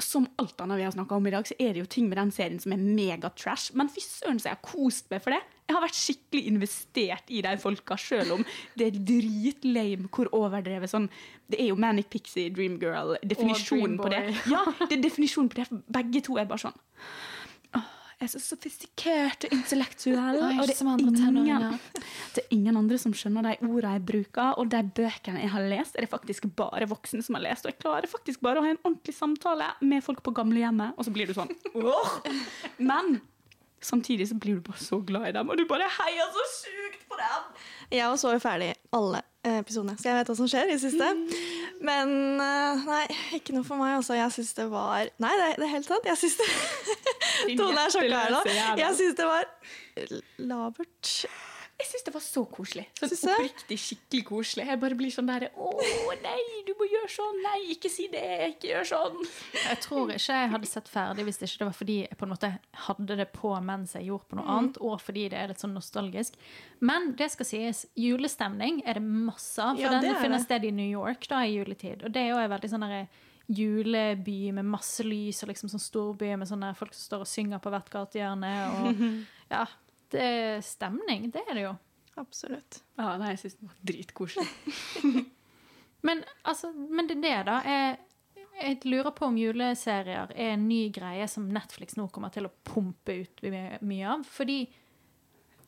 som alt annet vi har snakka om i dag, så er det jo ting med den serien som er megatrash. Men fy søren, så jeg har kost meg for det. Jeg har vært skikkelig investert i de folka, sjøl om det er dritlame hvor overdrevet sånn Det er jo Manic Pixie, Dreamgirl, definisjonen på det. Ja, det er definisjonen på det. Begge to er bare sånn er så sofistikert og intellektuell. Og det er, ingen, det er ingen andre som skjønner de ordene jeg bruker, og de bøkene jeg har lest, er det faktisk bare voksne som har lest. Og jeg klarer faktisk bare å ha en ordentlig samtale med folk på gamlehjemmet, og så blir du sånn Åh! Men samtidig så blir du bare så glad i dem, og du bare heier så sjukt på dem! Jeg så jo ferdig alle episodene, så jeg vet hva som skjer i siste. Men eh, nei, ikke noe for meg. Altså, jeg syns det var Nei, det, det er helt sant. Jeg syns det Tone er sjokka her nå. Jeg syns det var labert. Jeg syns det var så koselig. Sånn oppriktig skikkelig koselig. Jeg bare blir sånn der Å nei, du må gjøre sånn. Nei, ikke si det. Ikke gjør sånn. Jeg tror ikke jeg hadde sett ferdig hvis det ikke var fordi jeg på en måte hadde det på mens jeg gjorde på noe Mm. annet, og fordi det er litt sånn nostalgisk. Men det skal sies, julestemning er det masse av. For Ja, den er finner sted i New York da i juletid. Og det er jo veldig sånn derre juleby med masse lys og liksom sånn storby med sånne folk som står og synger på hvert gatehjørne. Og ja, det er stemning. Det er det jo. Absolutt. Ja, nei, jeg syns det var dritkoselig. Men, altså, men det er det, da. Jeg, jeg lurer på om juleserier er en ny greie som Netflix nå kommer til å pumpe ut mye, mye av. Fordi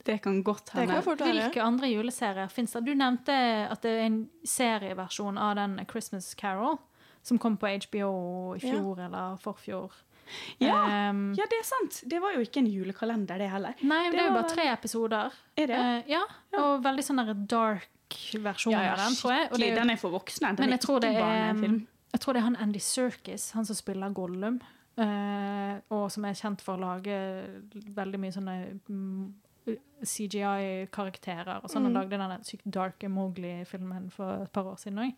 Det kan godt hende. hvilke andre juleserier fins det? Du nevnte at det er en serieversjon av den Christmas Carol som kom på HBO i fjor eller forfjor. Ja, Um, ja, det er sant. Det var jo ikke en julekalender, det heller. Nei, det, Det er jo var- bare tre episoder. Er det? Uh, ja, og veldig sånn der dark versjon av den, tror jeg. Er jo- Den er for voksne. Den Men jeg tror, det er, jeg tror det er han Andy Serkis, han som spiller Gollum. Uh, og som er kjent for å lage veldig mye sånne mm, CGI-karakterer. Og sånn, og Mm. lagde den sykt dark Mowgli-filmen for et par år siden òg.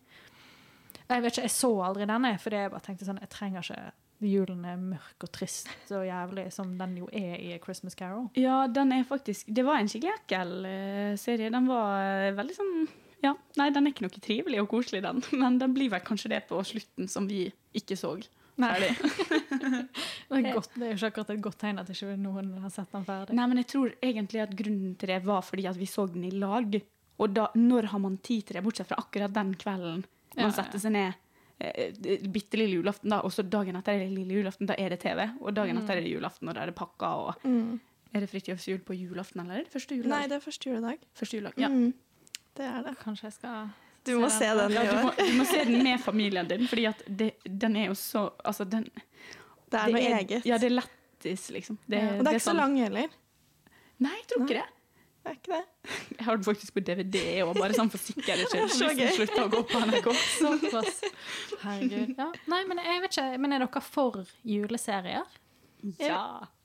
Jeg vet ikke, jeg så aldri denne, fordi jeg bare tenkte sånn Jeg trenger ikke Julen er mørk og trist og jævlig, som den jo er i A Christmas Carol. Ja, den er faktisk Det var en skikkelig ekkel eh, serie. Den var eh, veldig sånn Ja, nei, den er ikke noe trivelig og koselig, den. Men den blir vel kanskje det på slutten, som vi ikke så. Ferdig. Det er, godt, det er jo ikke akkurat et godt tegn at ikke noen har sett den ferdig. Nei, men jeg tror egentlig at grunnen til det var fordi at vi så den i lag. Og da, når har man tid til det, bortsett fra akkurat den kvelden man Ja, setter seg ned eh, bitte lille julaften, da, og så dagen etter er det lille julaften, da er det TV. Og dagen Mm. etter er det julaften, og da er det pakka. Og Mm. Er det Fridtjofs på julaften, eller er det første juledag? Nei, det er første juledag. Første juledag, ja. Mm. Det er det. Kanskje jeg skal Du må se den i Ja, du, må, du må se den med familien din, fordi at det, den er jo så Altså, den Det er noe eget. Ja, det er lættis, liksom. Det, Ja, og det er ikke så sånn- lang heller. Nei, jeg tror ikke det. Er ikke det. Jeg har den faktisk på DVD, og bare sånn for sikkerhets skyld. Hvis den slutter å gå på NRK. Såpass. Herregud. Ja. Nei, men jeg vet ikke. Men er dere for juleserier? Ja.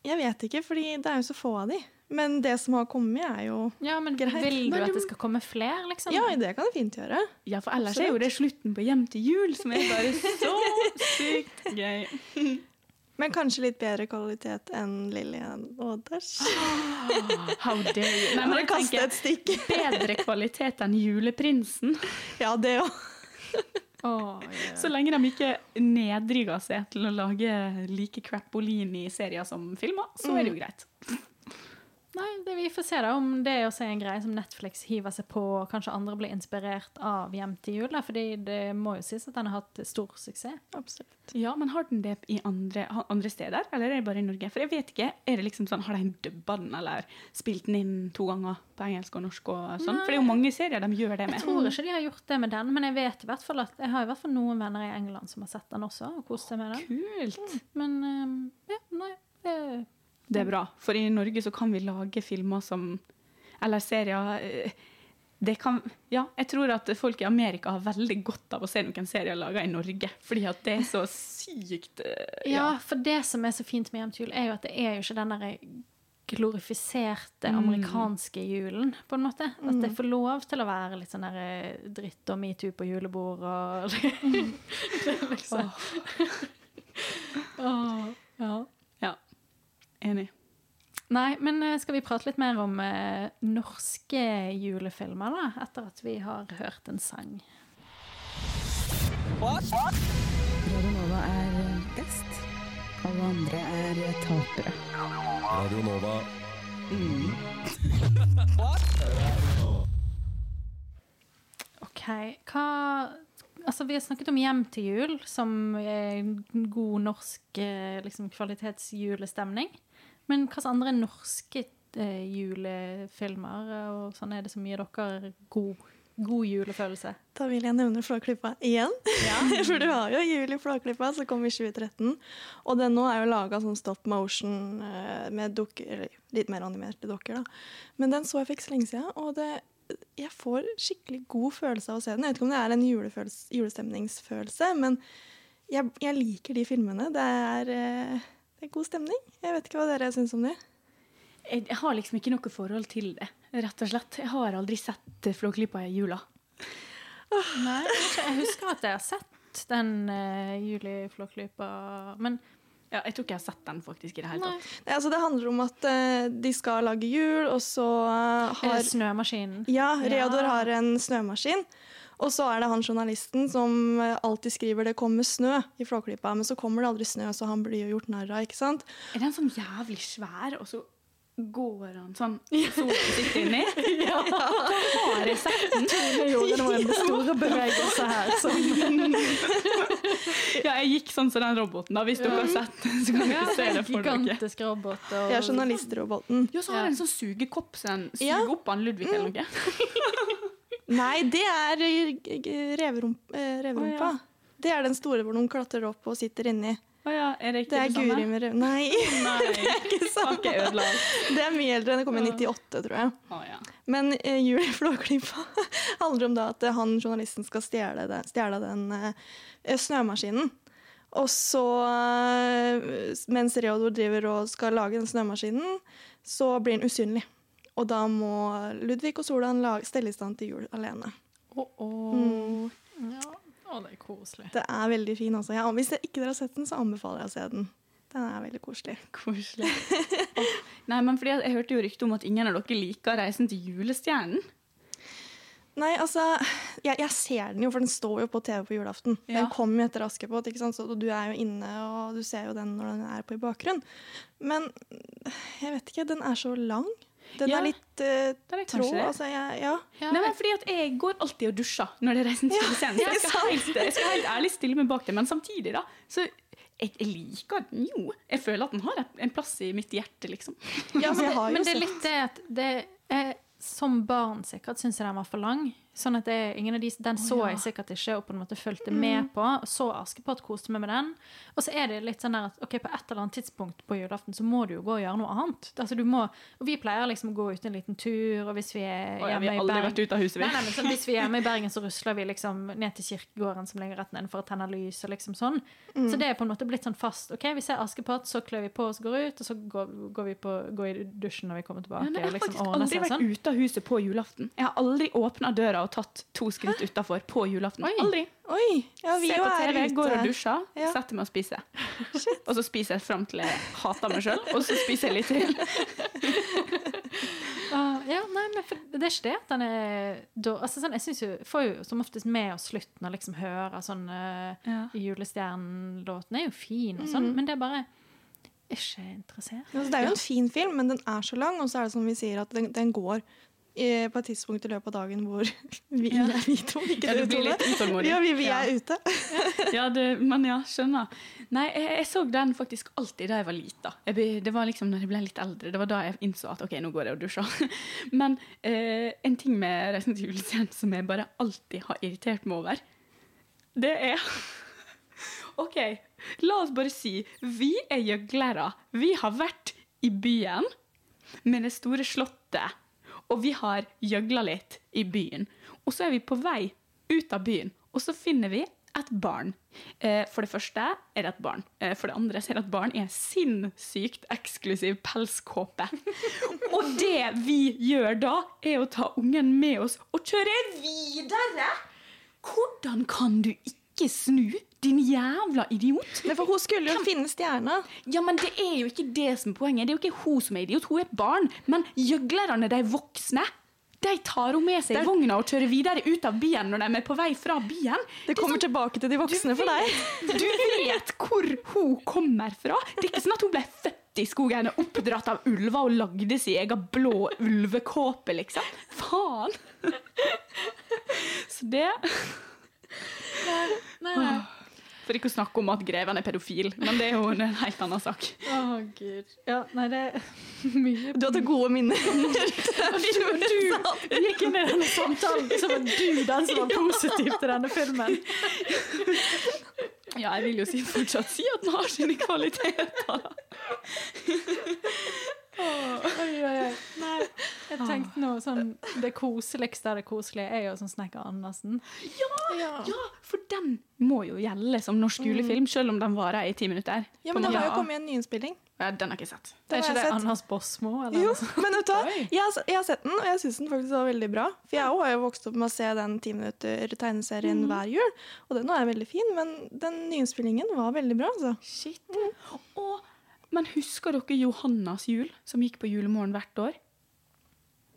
Jeg vet ikke, fordi det er jo så få av de. Men det som har kommet, er jo Ja, men greit. Vil du at det skal komme flere, liksom? Ja, det kan det fint gjøre. Ja, for ellers er jo det slutten på Hjem til jul, som er bare så sykt gøy. Men kanskje litt bedre kvalitet enn Lillian Odders. How dare you. Nei, men jeg tenker et stikk. bedre kvalitet enn Juleprinsen. Ja, det òg. Oh, yeah. Så lenge de ikke nedriger seg til å lage like crapolini-serier som filmer, så er det jo greit. Nei, det, vi får se da om det er også en greie som Netflix hiver seg på, og kanskje andre blir inspirert av Hjem til jul, da, fordi det må jo sies at den har hatt stor suksess. Absolutt. Ja, men har den det i andre, andre steder, eller er det bare i Norge? For jeg vet ikke, er det liksom sånn, Har de dubba den, eller spilt den inn to ganger på engelsk og norsk? og sånn? For det er jo mange serier de gjør det med. Jeg tror ikke de har gjort det med den, men jeg vet i hvert fall at jeg har i hvert fall noen venner i England som har sett den også, og kost seg med den. Kult! Men um, ja, nei, det Det er bra, for i Norge så kan vi lage filmer som Eller serier eh, det kan, ja, jeg tror at folk i Amerika har veldig godt av å se noen serier laga i Norge. Fordi at det er så sykt ja. Ja, for det som er så fint med Hjem til jul, er jo at det er jo ikke den der glorifiserte Mm. amerikanske julen, på en måte. At Mm. det får lov til å være litt sånn der eh, dritt og metoo på julebord og liksom Åh, ja. Ja. Enig. Nei, men eh, skal vi prate litt mer om eh, norske julefilmer, da? Etter at vi har hørt en sang. Radio Nova er best. Alle andre er tapere. Radio Nova. OK. Hva Altså, vi har snakket om Hjem til jul, som er en god norsk eh, liksom, kvalitetsjulestemning. Men hvilke andre norske eh, julefilmer og sånn er det som gir dere god, god julefølelse? Da vil jeg nevne Flåklypa igjen. For du har jo Jul i Flåklypa, som kom i 2013. Og den nå er jo laga sånn stop motion eh, med dukker, litt mer animerte dokker, da. Men den så jeg for ikke så lenge siden, og det, jeg får skikkelig god følelse av å se den. Jeg vet ikke om det er en julestemningsfølelse, men jeg, jeg liker de filmene. Det er, eh, det er god stemning. Jeg vet ikke hva dere syns om det. Jeg, har liksom ikke noe forhold til det, rett og slett. Jeg har aldri sett eh, Flåklypa i jula. Nei, jeg, husker at jeg har sett den uh, Juliflåklypa, men Ja, jeg tror ikke jeg har sett den faktisk i det hele tatt. Nei, altså det handler om at uh, de skal lage jul, og så eh, Er har Snømaskinen? Ja, Reodor Ja. har en snømaskin. Og så er det han journalisten som eh, alltid skriver 'det kommer snø' i Flåklypa, men så kommer det aldri snø, så han blir jo gjort narr av, ikke sant? Er den sånn jævlig svær, og så går han sånn solen sitter inni? ja. Har jeg sett den? Tone gjorde noen store bevegelser her. ja, jeg gikk sånn som den roboten, da. Hvis dere har sett den, så kan dere se det for dere. Gigantisk robot. Og... Ja, journalistroboten. Ja, så har den en sånn sugekopp så den suger Ja. opp han Ludvig eller noe. Nei, det er eh, eh, reverumpa. Ja. Det er den store hvor noen klatrer opp og sitter inni. Å ja, er det ikke Det er samme? Guri med rev... Nei, Nei, det er ikke samme. Det er mye eldre. Det kom i 98, tror jeg. Å ja. Men uh, Jul i Flåklypa handler om da at han journalisten skal stjele den, stjele den eh, snømaskinen. Og så, mens Reodor driver og skal lage den snømaskinen, så blir han usynlig. Og da må Ludvig og Solan stelle i stand til jul alene. Mm. Ja. Oh, det er koselig. Det er veldig fin. Altså. Ja, hvis ikke dere har sett den, så anbefaler jeg å se den. Den er veldig koselig. Koselig. Nei, men fordi jeg, jeg hørte jo rykte om at ingen av dere liker Reisen til julestjernen. Nei, altså jeg, jeg ser den jo, for den står jo på TV på julaften. Ja. Den kommer jo etter Askepott, ikke sant? så du er jo inne og du ser jo den når den er på i bakgrunnen. Men jeg vet ikke, den er så lang. Den Ja, er litt uh, er trå. Altså, jeg, ja. Nei, men fordi at Jeg går alltid og dusjer når det er Reisen til scenen. Så jeg skal, helt, jeg skal helt ærlig stille meg bak det, men samtidig, da så jeg, jeg liker den jo. Jeg føler at den har en plass i mitt hjerte, liksom. Ja, men det, Men det er litt det at det er, Som barn sikkert syns jeg den var for lang. Sånn at det, er ingen av de, Den så jeg sikkert ikke og på en måte fulgte Mm. med på. Så Askepott koste meg med den. Og så er det litt sånn der at ok, på et eller annet tidspunkt på julaften så må du jo gå og gjøre noe annet. Altså du må, og Vi pleier liksom å gå ut en liten tur, og hvis vi er Å ja, hjemme vi har i aldri Bergen vært ute av huset, vi. Nei, nei, men så, Hvis vi er hjemme i Bergen, så rusler vi liksom ned til kirkegården som ligger rett nedenfor og tenner lys. og liksom sånn. Mm. Så det er på en måte blitt sånn fast. ok, Vi ser Askepott, så klør vi på oss, går ut, og så går, går vi på, går i dusjen når vi kommer tilbake. Ja, nei, jeg har liksom faktisk aldri vært sånn. ute av huset på julaften. Jeg har aldri åpna døra og tatt to skritt utafor på julaften. Aldri. Oi, ja, vi Ser på TV, ute. går og dusjer, Ja. setter meg og spiser. Og så spiser jeg fram til jeg hater meg sjøl, og så spiser jeg litt til. uh, ja, nei, men for, det er ikke det at den er da, altså, sånn, Jeg synes jo, får jo som oftest med oss slutten og liksom hører sånn uh, ja. Julestjernelåten er jo fin og sånn, mm. men det er bare ikke interessert. Altså, det er jo en fin film, men den er så lang, og så er det som vi sier, at den, den går på et tidspunkt i løpet av dagen hvor vi, Ja. vi to ikke Ja, det blir litt utålmodig. Ja, vi, vi Ja. er ute. Ja, det, men ja, skjønner. Nei, jeg, jeg så den faktisk alltid da jeg var lita. Det var liksom når jeg ble litt eldre. Det var da jeg innså at OK, nå går jeg og dusjer. Men eh, en ting med Reisen til julestjernen som jeg bare alltid har irritert meg over, det er OK, la oss bare si vi er gjøglere. Vi har vært i byen med det store slottet, og vi har gjøgla litt i byen. Og så er vi på vei ut av byen, og så finner vi et barn. Eh, for det første er det et barn. Eh, for det andre er det et barn i en sinnssykt eksklusiv pelskåpe. og det vi gjør da, er å ta ungen med oss og kjøre videre! Hvordan kan du ikke snu? Din jævla idiot. Men for hun skulle jo finne stjerna. Ja, men det er jo ikke det som er poenget. Det er jo ikke hun som er idiot, hun er et barn. Men gjøglerne, de voksne, de tar hun med seg i vogna og kjører videre ut av byen når de er på vei fra byen. Det kommer tilbake til de voksne for deg. Du vet hvor hun kommer fra. Det er ikke sånn at hun ble født i skogen og oppdratt av ulver og lagde sin egen blå ulvekåpe, liksom. Faen! Så det Nei, nei. For ikke å snakke om at greven er pedofil, men det er jo en helt annen sak. Å, gud. Ja, nei, det er mye Du hadde gode minner. du, du gikk inn i denne samtalen som var du den som var positiv til denne filmen. Ja, jeg vil jo si, fortsatt si at den har sine kvaliteter. Oi, oi, oi. Nei, jeg tenkte nå sånn Det koseligste av det koselige er jo sånn Snekker Andersen. Ja, ja, for den må jo gjelde som norsk julefilm, selv om den varer i ti minutter. Ja, men det har jo kommet en nyinnspilling. Ja, den har jeg ikke sett. Det er ikke det sett. Anders Bosmo? Eller Jo, men vet du hva? Jeg jeg har sett den, og jeg syns den faktisk var veldig bra. For jeg har jo vokst opp med å se den ti minutter tegneserien mm. hver jul, og den er veldig fin, men den nyinnspillingen var veldig bra, altså. Shit. Og, men husker dere Johannas jul, som gikk på julemorgen hvert år?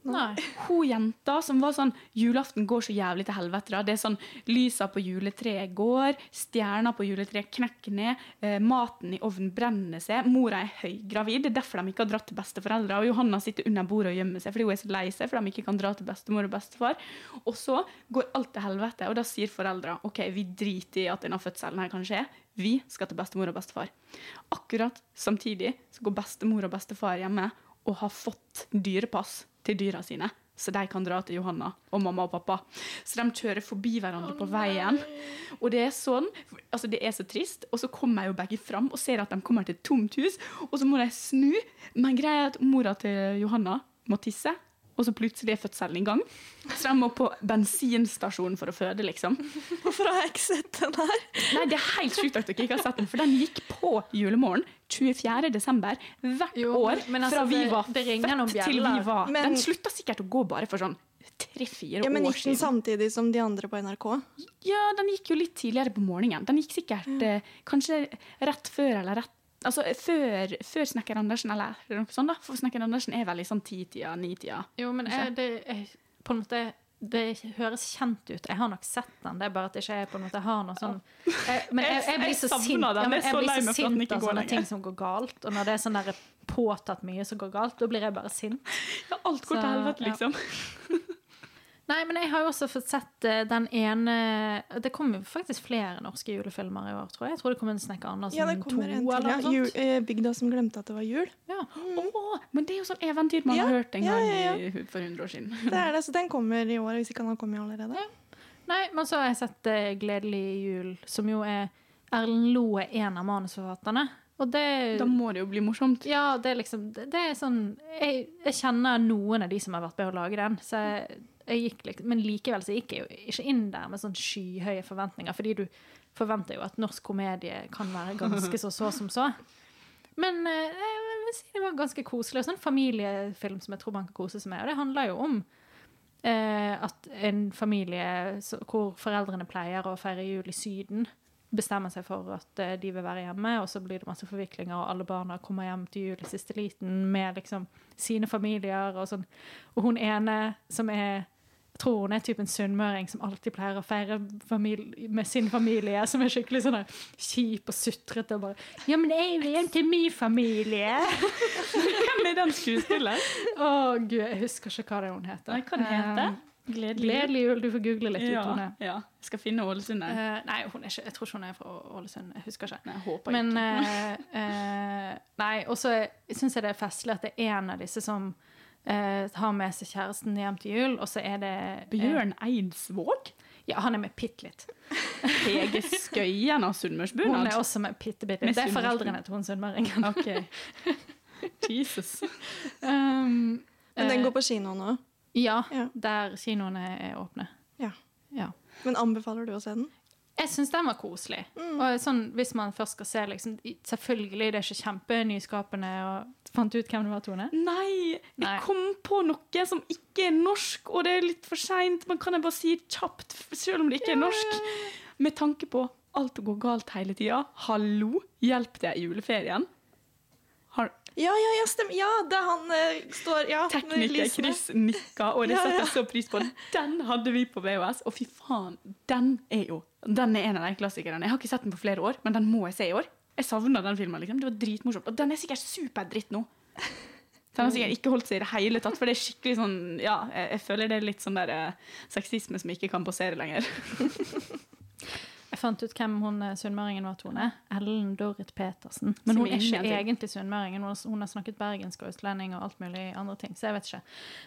Nei. Hun jenta som var sånn Julaften går så jævlig til helvete. da. Det er sånn Lysa på juletreet går, stjerna på juletreet knekker ned, eh, maten i ovnen brenner seg, mora er høygravid. Det er derfor de ikke har dratt til besteforeldre. Og Johanna sitter under bordet og gjemmer seg fordi hun er så lei seg for de ikke kan dra til bestemor og bestefar. Og så går alt til helvete, og da sier foreldra OK, vi driter i at denne fødselen her kan skje. Vi skal til bestemor og bestefar. Akkurat samtidig så går bestemor og bestefar hjemme og har fått dyrepass til dyra sine, så de kan dra til Johanna og mamma og pappa. Så de kjører forbi hverandre på veien. Og det er sånn, altså det er så trist. Og så kommer jo begge fram og ser at de kommer til et tomt hus, og så må de snu. Men greia er at mora til Johanna må tisse, og så plutselig er fødselen i gang. Så de må på bensinstasjonen for å føde, liksom. Hvorfor har jeg ikke sett den her? Nei, Det er helt sjukt at dere ikke har sett den, for den gikk på julemorgen 24. desember hvert år men altså, fra vi var det det født til vi var Men- Den slutta sikkert å gå bare for sånn tre-fire år siden. Ja, men år gikk den samtidig som de andre på NRK? Ja, den gikk jo litt tidligere på morgenen. Den gikk sikkert eh, kanskje rett før eller rett Altså før, før Snekker Andersen, eller noe sånt, da. For Snekker Andersen er vel i sånn ti-tida, ni-tida. Jo, men jeg, det, jeg, på en måte det høres kjent ut. Jeg har nok sett den. Det er bare at jeg ikke på en måte har noe sånn jeg, Men jeg, jeg blir så sint, ja, Jeg blir så sint av sånne ting som går galt. Og når det er sånn der påtatt mye som går galt, da blir jeg bare sint. Ja, alt går til helvete, liksom. Nei, men jeg har jo også fått sett eh, den ene Det kom jo faktisk flere norske julefilmer i år, tror jeg. Jeg tror det kom en Snekker Andersen Ja, det 2 kommer en til. eller Ja. noe Jul, sånt. eh, bygda som glemte at det var jul. Ja. Åh, men det er jo sånn eventyr man Ja, har hørt en ja, gang ja, i, for 100 år siden. Det er det, så Den kommer i år, hvis ikke den har kommet allerede. Nei, men så har jeg sett eh, 'Gledelig jul', som jo er Erlend Loe, en av manusforfatterne. Og det Da må det jo bli morsomt. Ja, det er liksom Det, det er sånn jeg, jeg kjenner noen av de som har vært med å lage den, så jeg gikk Men likevel så gikk jeg jo ikke inn der med sånn skyhøye forventninger, fordi du forventer jo at norsk komedie kan være ganske så så som så. Men eh, jeg vil si det var ganske koselig. Og sånn familiefilm som jeg tror man kan kose seg med. Og det handler jo om eh, at en familie så, hvor foreldrene pleier å feire jul i Syden, bestemmer seg for at eh, de vil være hjemme, og så blir det masse forviklinger, og alle barna kommer hjem til jul i siste liten med liksom sine familier og sånn. Og hun ene som er tror hun er typen sunnmøring som alltid pleier å feire med sin familie, som er skikkelig sånn kjip og sutrete og bare 'Ja, men jeg vil hjem til min familie'. Hvem er den skuespilleren? Å, gud, jeg husker ikke hva det hun heter. Nei, hva den heter? Um, Gledelig. Gledelig jul. Du får google litt Ja, Tone. ja. Jeg skal finne Ålesund. Eh, nei, hun er ikke, jeg tror ikke hun er fra Ålesund. Jeg husker ikke. Nei, jeg håper Men ikke. uh, uh, Nei, og så syns jeg det er festlig at det er en av disse som eh, har med seg kjæresten hjem til jul, og så er det eh, Bjørn Eidsvåg? Ja, han er med bitte litt. Hege Skøyen av Sunnmørsbunad? Hun er også med bitte, bitte litt. Det er foreldrene til hun sunnmøringen. okay. Jesus. Um, Men den eh, går på kino nå. Ja, Ja. der kinoene er åpne. Ja. Ja. Men anbefaler du å se den? Jeg syns den var koselig. Mm. Og sånn, hvis man først skal se liksom, Selvfølgelig, det er ikke kjempenyskapende. Og fant du ut hvem det var, Tone? Nei, Nei. jeg kom på noe som ikke er norsk, og det er litt for seint. Men kan jeg bare si kjapt, selv om det ikke er norsk? Med tanke på alt går galt hele tida. Hallo, hjelp deg i juleferien. Har Ja, ja, ja, stemmer. Ja, det han eh, står ja, Tekniker Chris nikka, og det setter jeg ja. jeg så pris på. Den hadde vi på VHS, og fy faen, den er jo Den er en av de klassikerne. Jeg har ikke sett den på flere år, men den må jeg se i år. Jeg savna den filmen. liksom. Det var dritmorsomt. Og den er sikkert superdritt nå. Den har sikkert ikke holdt seg i det hele tatt, for det er skikkelig sånn Ja, jeg, jeg føler det er litt sånn der eh, sexisme som ikke kan posere lenger. Jeg fant ut hvem hun eh, sunnmøringen var, Tone. Ellen Dorrit Petersen. Men Som hun er ikke ingenting. egentlig sunnmøring. Hun har- Hun har snakket bergensk og østlending og alt mulig andre ting, så jeg vet ikke.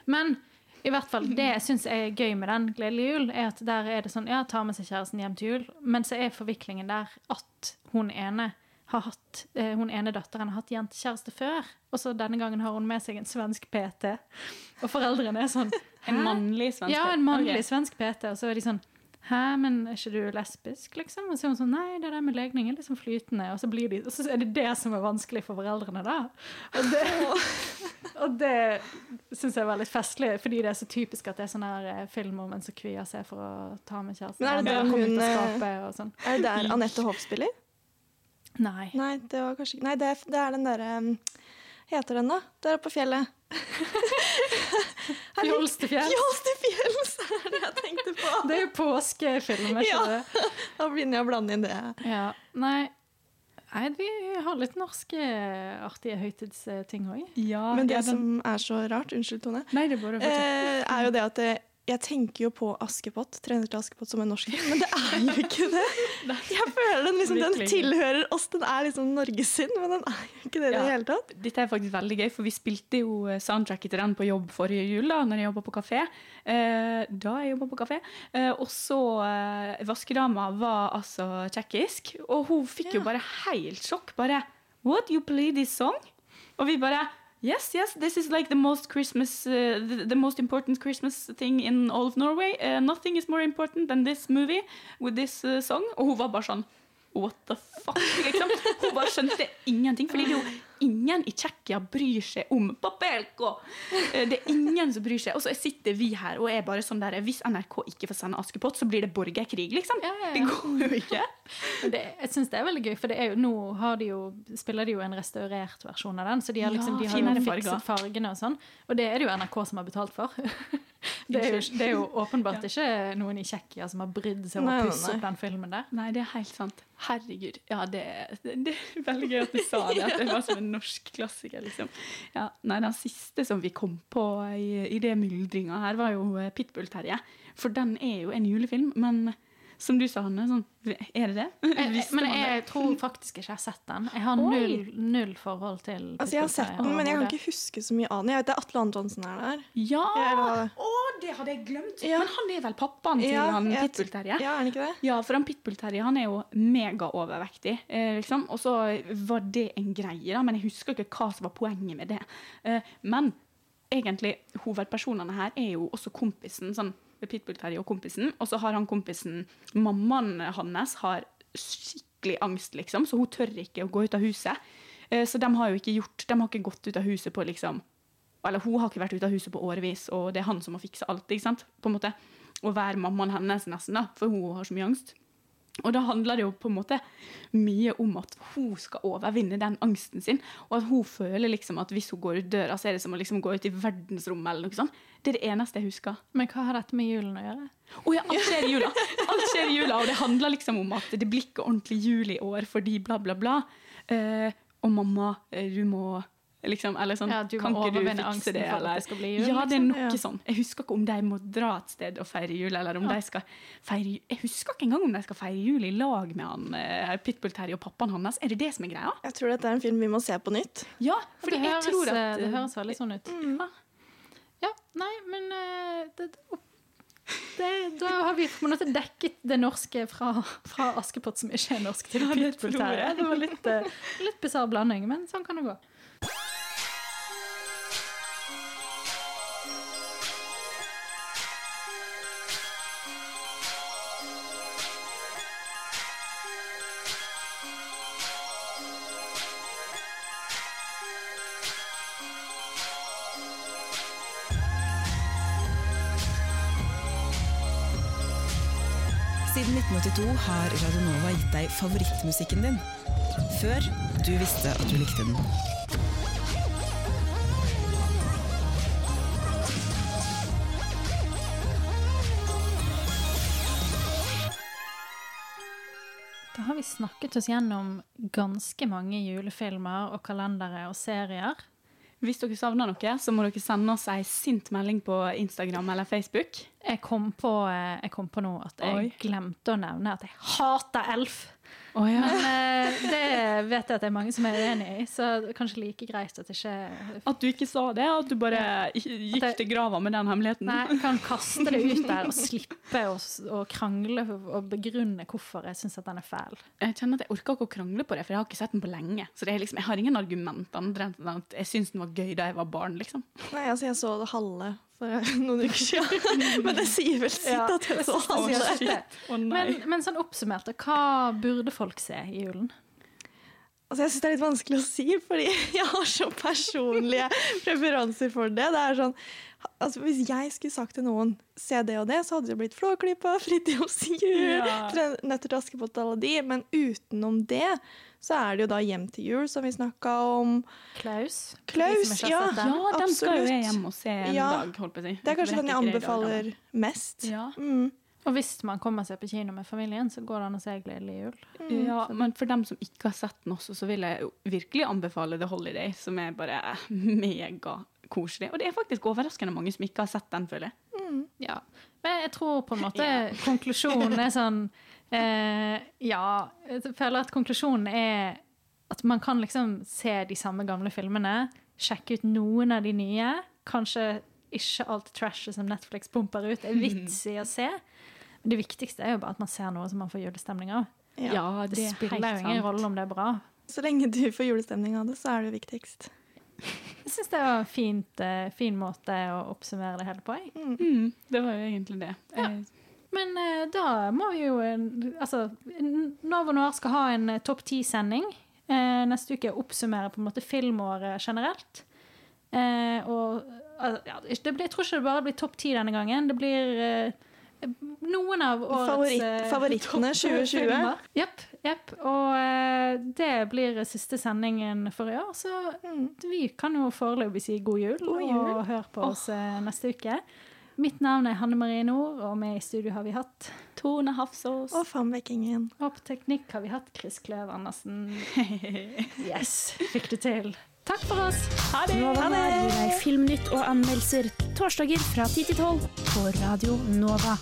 Men i hvert fall, det jeg syns er gøy med den Gledelig jul, er at der er det sånn Ja, tar med seg kjæresten hjem til jul, men så er forviklingen der at hun ene har hatt, eh, hun ene datteren har hatt jentekjæreste før, og så denne gangen har hun med seg en svensk PT. Og foreldrene er sånn En mannlig svensk Ja, en mannlig okay. svensk PT. Og så er de sånn Hæ, men er ikke du lesbisk, liksom? Og så er hun sånn Nei, det der med legning er liksom flytende. Og så, blir de, og så er det det som er vanskelig for foreldrene, da. Og det, og det syns jeg var litt festlig, fordi det er så typisk at det er sånn her eh, film om en som kvier seg for å ta med kjæresten. Er det der hun eh, skapet sånn. Er det der Anette Hoff spiller? Nei. Nei, det var kanskje Nei, det det er den derre um, Heter den, da? Der oppe på fjellet. Fjols til fjells. Fjols er det jeg tenkte på! Det er jo påskefilm, er ikke Ja. det? Da begynner jeg å blande inn det. Ja. Nei. Nei, vi har litt norske artige høytidsting òg. Ja, Men det det som er så rart, unnskyld Tone, Nei, det er bare eh, er jo det at det, jeg tenker jo på Askepott, 'Trener til Askepott' som en norsk film, men det er jo ikke det. Jeg føler den liksom, den tilhører oss, den er liksom Norges sin, men den er jo ikke det i det hele tatt. Dette er faktisk veldig gøy, for vi spilte jo soundtracket til den på jobb forrige jul, da når jeg jobba på kafé. Eh, da jeg jobba på kafé. Eh, og så eh, Vaskedama var altså tsjekkisk, og hun fikk jo bare helt sjokk. Bare What, you play this song? Og vi bare Yes, yes, this is like the most Christmas, uh, the, the most important Christmas thing in all of Norway. Uh, nothing is more important than this movie with this uh, song. Og hun var bare sånn What the fuck? Liksom. Hun bare skjønte ingenting. Fordi jo ingen i Tsjekkia bryr seg om Papelko. Eh, Det er ingen som bryr seg. Og så sitter vi her og er bare sånn der Hvis NRK ikke får sende Askepott, så blir det borgerkrig, liksom. Det går jo ikke. Det, jeg syns det er veldig gøy, for det er jo, nå har de jo, spiller de jo en restaurert versjon av den. Så de har, liksom, Ja, de har fikset fargene og sånn. Og det er det jo NRK som har betalt for. Det er jo, det er jo åpenbart ikke noen i Tsjekkia som har brydd seg om å pusse opp den filmen der. Nei, det er helt sant. Herregud. Ja, det, det, det er veldig gøy at du sa det. At det var som en norsk klassiker, liksom. Ja, nei, den siste som vi kom på i, i det myldringa her, var jo Pitbull-Terje. For den er jo en julefilm, men som du sa, Hanne, sånn Er det det? Jeg, men jeg tror faktisk ikke jeg har sett den. Jeg har null, null forhold til Altså, jeg har sett den, men jeg kan ikke huske så mye av den. Jeg vet det er Atle Antonsen er der. Ja! Eller- Å, det hadde jeg glemt! Ja. Men han er vel pappaen til Ja, han Pitbull-Terje? Ja, er han ikke det? Ja, for han Pitbull-Terje han er jo megaovervektig, eh, liksom. Og så var det en greie, da, men jeg husker ikke hva som var poenget med det. Eh, men egentlig, hovedpersonene her er jo også kompisen, sånn Pitbull-Terje og kompisen. Og så har han kompisen Mammaen hans har skikkelig angst, liksom, så hun tør ikke å gå ut av huset. Eh, så de har jo ikke gjort De har ikke gått ut av huset på liksom Eller hun har ikke vært ute av huset på årevis, og det er han som må fikse alt. ikke sant? På en måte. Og være mammaen hennes nesten, da, for hun har så mye angst. Og da handler det jo på en måte mye om at hun skal overvinne den angsten sin. Og at hun føler liksom at hvis hun går ut døra, så er det som å liksom gå ut i verdensrommet. eller noe sånt. Det er det eneste jeg husker. Men hva har dette med julen å gjøre? Å ja, alt skjer i jula! Alt skjer i jula, Og det handler liksom om at det blir ikke ordentlig jul i år fordi bla, bla, bla. Eh, og mamma, eh, du må liksom, eller sånn, Ja, du kan ikke du fikse angsten det? for at Eller? det skal bli jul, Ja, det er liksom. noe Ja. sånn. Jeg husker ikke om de må dra et sted og feire jul, eller om Ja. de skal feire jul. Jeg husker ikke engang om de skal feire jul i lag med han eh, Pitbull-Terje og pappaen hans. Er det det som er greia? Jeg tror dette er en film vi må se på nytt. Ja, For det, det, jeg høres, tror at eh, det høres veldig sånn ut. Ja. Ja, nei, men eh, det, det, Da har vi på en måte dekket det norske fra, fra Askepott, som ikke er norsk, til Pitbull. tror Det var litt, uh, litt bisarr blanding, men sånn kan det gå. 1982 har Radionova gitt deg favorittmusikken din. Før du visste at du likte den. Da har vi snakket oss gjennom ganske mange julefilmer og kalendere og serier. Hvis dere savner noe, så må dere sende oss ei sint melding på Instagram eller Facebook. Jeg kom på, eh, jeg kom på nå at jeg Oi. glemte å nevne at jeg hater Elf. Å ja. Men eh, det vet jeg at det er mange som er uenig i, så kanskje like greit at ikke At du ikke sa det, at du bare gikk til grava med den hemmeligheten. Nei, jeg kan kaste det ut der og slippe å, å krangle og begrunne hvorfor jeg syns den er fæl. Jeg kjenner at jeg orker ikke å krangle på det, for jeg har ikke sett den på lenge. Så det er liksom, jeg har ingen argument andre enn at jeg syns den var gøy da jeg var barn. liksom. Nei, altså jeg så det halve for noen uker siden. Men det sier vel sitt Ja, at jeg så det sitt. Men, men sånn oppsummert, hva burde folk se i julen? Altså, jeg syns det er litt vanskelig å si, fordi jeg har så personlige preferanser for det. Det er sånn, altså Hvis jeg skulle sagt til noen se det og det, så hadde det blitt Flåklypa, Fridtjofs jul, Ja. Nøtter til Askepott og alle de. Men utenom det så er det jo da Hjem til jul, som vi snakka om. Klaus? Klaus, ja. den. Ja, de skal jo jeg hjem og se en Ja. dag, holdt på å si. Det er kanskje den jeg anbefaler dag, mest. Ja. Mm. Og hvis man kommer seg på kino med familien, så går det an å se Gledelig jul. Ja, men for dem som ikke har sett den også, så vil jeg jo virkelig anbefale The Holiday, som er bare megakoselig. Og det er faktisk overraskende mange som ikke har sett den, føler jeg. Ja. Men jeg tror på en måte Ja. konklusjonen er sånn eh, Ja, jeg føler at konklusjonen er at man kan liksom se de samme gamle filmene, sjekke ut noen av de nye. Kanskje ikke alt trashet som Netflix pumper ut, er vits i å se. Men det viktigste er jo bare at man ser noe som man får julestemning av. Ja, det, det er spiller jo ingen rolle om det er bra. Så lenge du får julestemning av det, så er det viktigst. Jeg syns det var en fint, eh, fin måte å oppsummere det hele på. Jeg. Mm, det var jo egentlig det. Eh, Men eh, da må vi jo eh, Altså, Nova Noir skal ha en eh, topp ti-sending eh, neste uke. Oppsummere på en måte filmåret generelt. Eh, og ja, det blir, Jeg tror ikke det bare blir topp ti denne gangen. Det blir eh, noen av årets Favoritt- favorittene 2020. filmer. Jepp. Yep. Og det blir siste sendingen for i år, så vi kan jo foreløpig si god jul, Mm. God jul. og hør på oss eh, neste uke. Mitt navn er Hanne Marie Nord, og med i studio har vi hatt Tone Hafsås. Og Fambekkingen. Og på teknikk har vi hatt Chris Kløv Andersen. Yes, fikk det til. Takk for oss. Ha det. Nova gir deg filmnytt og anmeldelser torsdager fra 10 til 12 på Radio Nova.